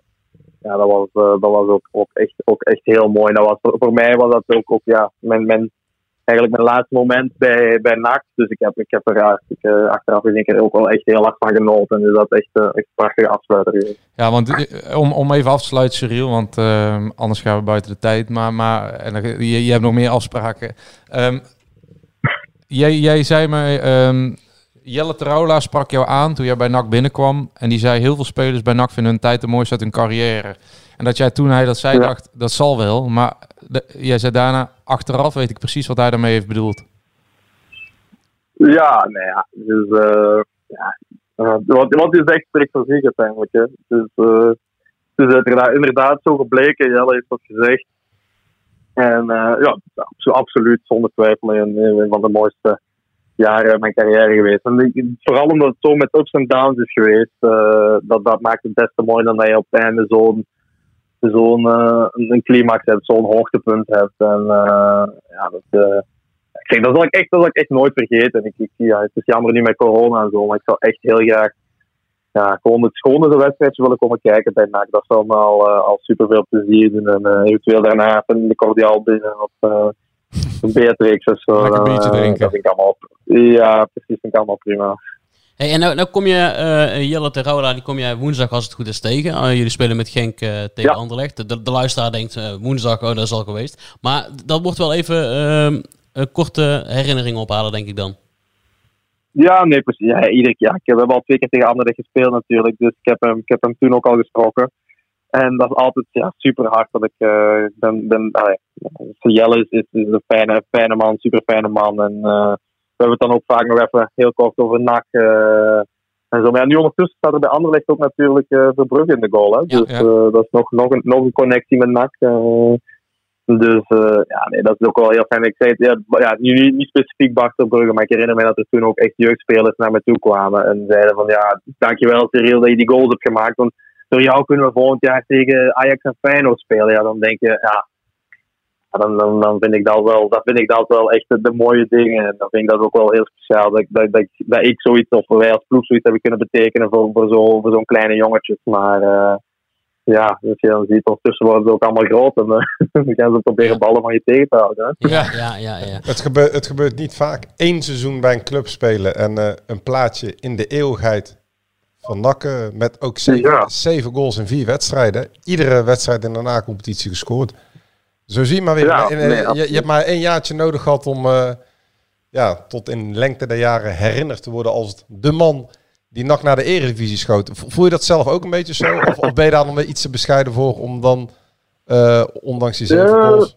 ja, dat was, eh, dat was ook, ook, echt, ook echt heel mooi. Dat was, voor, voor mij was dat ook, ook ja, mijn, mijn, eigenlijk mijn laatste moment bij, bij NAC. Dus ik heb, ik heb er ik, uh, achteraf in keer ook wel echt heel erg van genoten. Dus dat is echt, uh, echt een prachtige afsluiter. Ja, want uh, om, om even af te sluiten, Cyril, want ehm, anders gaan we buiten de tijd. Maar, maar en, je, je hebt nog meer afspraken. Um, jij, jij zei me, um, Jelle Teroula sprak jou aan toen jij bij NAC binnenkwam. En die zei, heel veel spelers bij NAC vinden hun tijd de mooiste uit hun carrière. En dat jij toen hij dat zei, ja. dacht, dat zal wel. Maar de, jij zei daarna, achteraf weet ik precies wat hij daarmee heeft bedoeld. Ja, nee, ja. Dus, uh, ja. Wat, wat is echt spreekt voor zich uiteindelijk. Hè. Dus, uh, het is inderdaad, inderdaad zo gebleken, Jelle heeft dat gezegd. En ja, absoluut, zonder twijfel, een, een van de mooiste jaren in mijn carrière geweest. En vooral omdat het zo met ups en downs is geweest, dat, dat maakt het des te mooi dan dat je op het einde zo'n zo'n uh, een climax hebt, zo'n hoogtepunt hebt. En uh, ja, dat, uh, kijk, dat zal ik echt, dat zal ik echt nooit vergeten. Ik, ik, ja, het is jammer nu met corona en zo, maar ik zou echt heel graag ja, gewoon het schone wedstrijdje willen komen kijken bij NAC. Dat zou me al, al super veel plezier doen. En eventueel daarna de cordiaal binnen of een Beatrix of zo. een biertje drinken. Dat vind ik allemaal, ja, precies, vind ik allemaal prima. Hey, en nou, nou kom je, uh, Jelle Terola, die kom je woensdag als het goed is tegen. Uh, jullie spelen met Genk uh, tegen ja. Anderlecht. De, de, luisteraar denkt woensdag, oh dat is al geweest. Maar dat wordt wel even ehm, een korte herinnering ophalen, denk ik dan. Ja, nee, precies. Ja, iedere keer. We hebben al twee keer tegen Anderlecht gespeeld natuurlijk. Dus ik heb hem, ik heb hem toen ook al gesproken. En dat is altijd ja, super hard dat ik ben. ben Jelle is, is, is, een fijne, fijne man, super fijne man. En we hebben het dan ook vaak nog even heel kort over NAC. Uh, en zo. Maar ja, nu ondertussen staat er bij Anderlecht ook natuurlijk uh, Verbrugge in de goal. Hè? Ja, dus ja. Uh, dat is nog, nog, een, nog een connectie met NAC. dus ja, nee, dat is ook wel heel fijn. Ik zei het, ja, ja niet, niet specifiek Bart Verbrugge, maar ik herinner me dat er toen ook echt jeugdspelers naar me toe kwamen. En zeiden van ja, dankjewel Cyril dat je die goals hebt gemaakt. Want door jou kunnen we volgend jaar tegen Ajax en Feyenoord spelen. Ja, dan denk je, ja, dan, dan, dan vind ik dat wel, dat vind ik dat wel echt de, de mooie dingen. En dan vind ik dat ook wel heel speciaal. Dat, dat, dat, dat ik zoiets, of wij als ploeg zoiets hebben kunnen betekenen voor, voor zo'n voor zo'n kleine jongetjes. Maar uh, ja, dus je dan ziet, ondertussen worden ze ook allemaal groot. En uh, (laughs) dan gaan ze proberen ballen van je tegen te houden. Hè? Ja, ja, ja. ja. Het, gebeurt, het gebeurt niet vaak. Eén seizoen bij een club spelen en uh, een plaatje in de eeuwigheid van Nakken. Met ook zeven, ja. zeven goals in vier wedstrijden. Iedere wedstrijd in de na-competitie gescoord. Zo zie je maar weer. Ja, nee, je, je, hebt maar één jaartje nodig gehad om uh, ja, tot in lengte der jaren herinnerd te worden als de man die nak naar de eredivisie schoot. Voel je dat zelf ook een beetje zo? Of, of ben je daar nog iets te bescheiden voor om dan, uh, ondanks die zeven goals...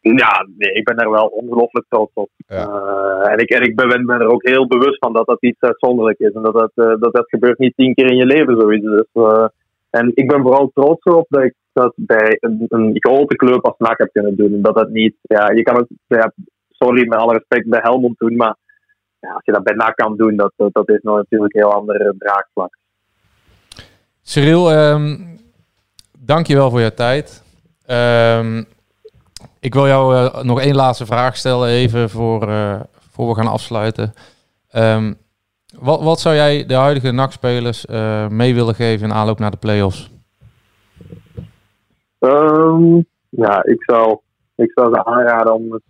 Ja, nee, ik ben er wel ongelooflijk trots op. Ja. Uh, en ik, en ik ben, ben er ook heel bewust van dat dat iets uitzonderlijk is. En dat dat, uh, dat, dat gebeurt niet tien keer in je leven zoiets. Dus, uh, en ik ben vooral trots op dat ik dat bij een, een grote club als NAC heb kunnen doen. Dat dat niet, ja, je kan het, sorry met alle respect, bij Helmond doen, maar ja, als je dat bij NAC kan doen, dat, dat is natuurlijk een heel ander draagvlak. Cyril, um, dank je wel voor je tijd. Um, ik wil jou uh, nog één laatste vraag stellen, even voor, uh, voor we gaan afsluiten. Um, wat, wat zou jij de huidige NAC-spelers mee willen geven in aanloop naar de play-offs? Um, ja, ik zou, ik zou ze aanraden om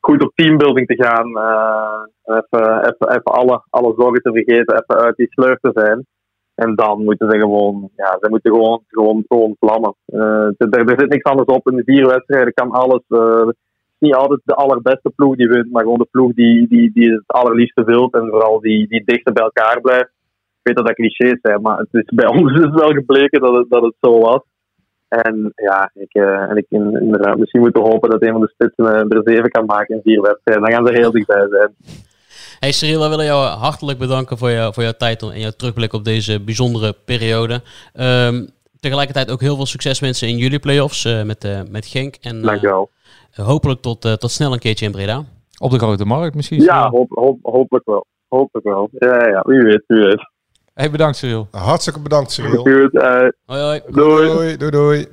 goed op teambuilding te gaan. Uh, even, even, even alle, alle zorgen te vergeten, even uit die sleur te zijn. En dan moeten ze gewoon, ja, ze moeten gewoon, gewoon, gewoon vlammen. Uh, er, er zit niks anders op. In de vier wedstrijden kan alles. Uh, niet altijd de allerbeste ploeg die wint, maar gewoon de ploeg die, die, die het allerliefste wilt en vooral die, die dichter bij elkaar blijft. Ik weet dat dat clichés zijn, maar het is, bij ons is wel gebleken dat dat het zo was. En ja, ik, uh, en ik inderdaad, misschien moeten hopen dat een van de spitsen er zeven kan maken in vier wedstrijden. Dan gaan ze heel (laughs) dichtbij zijn. Hey Cyril, we willen jou hartelijk bedanken voor, je, voor jouw tijd en jouw terugblik op deze bijzondere periode. Um, tegelijkertijd ook heel veel succes wensen in jullie playoffs uh, met, uh, met Genk. En, Dankjewel. hopelijk tot, tot snel een keertje in Breda. Op de grote markt misschien? Ja, hoop, hoop, hopelijk wel. Hopelijk wel. Ja, ja, wie weet, wie weet. Hey, bedankt Cyril. Hartstikke bedankt Cyril. Goed, uh, hoi, hoi. Doei. Doei, doei, doei.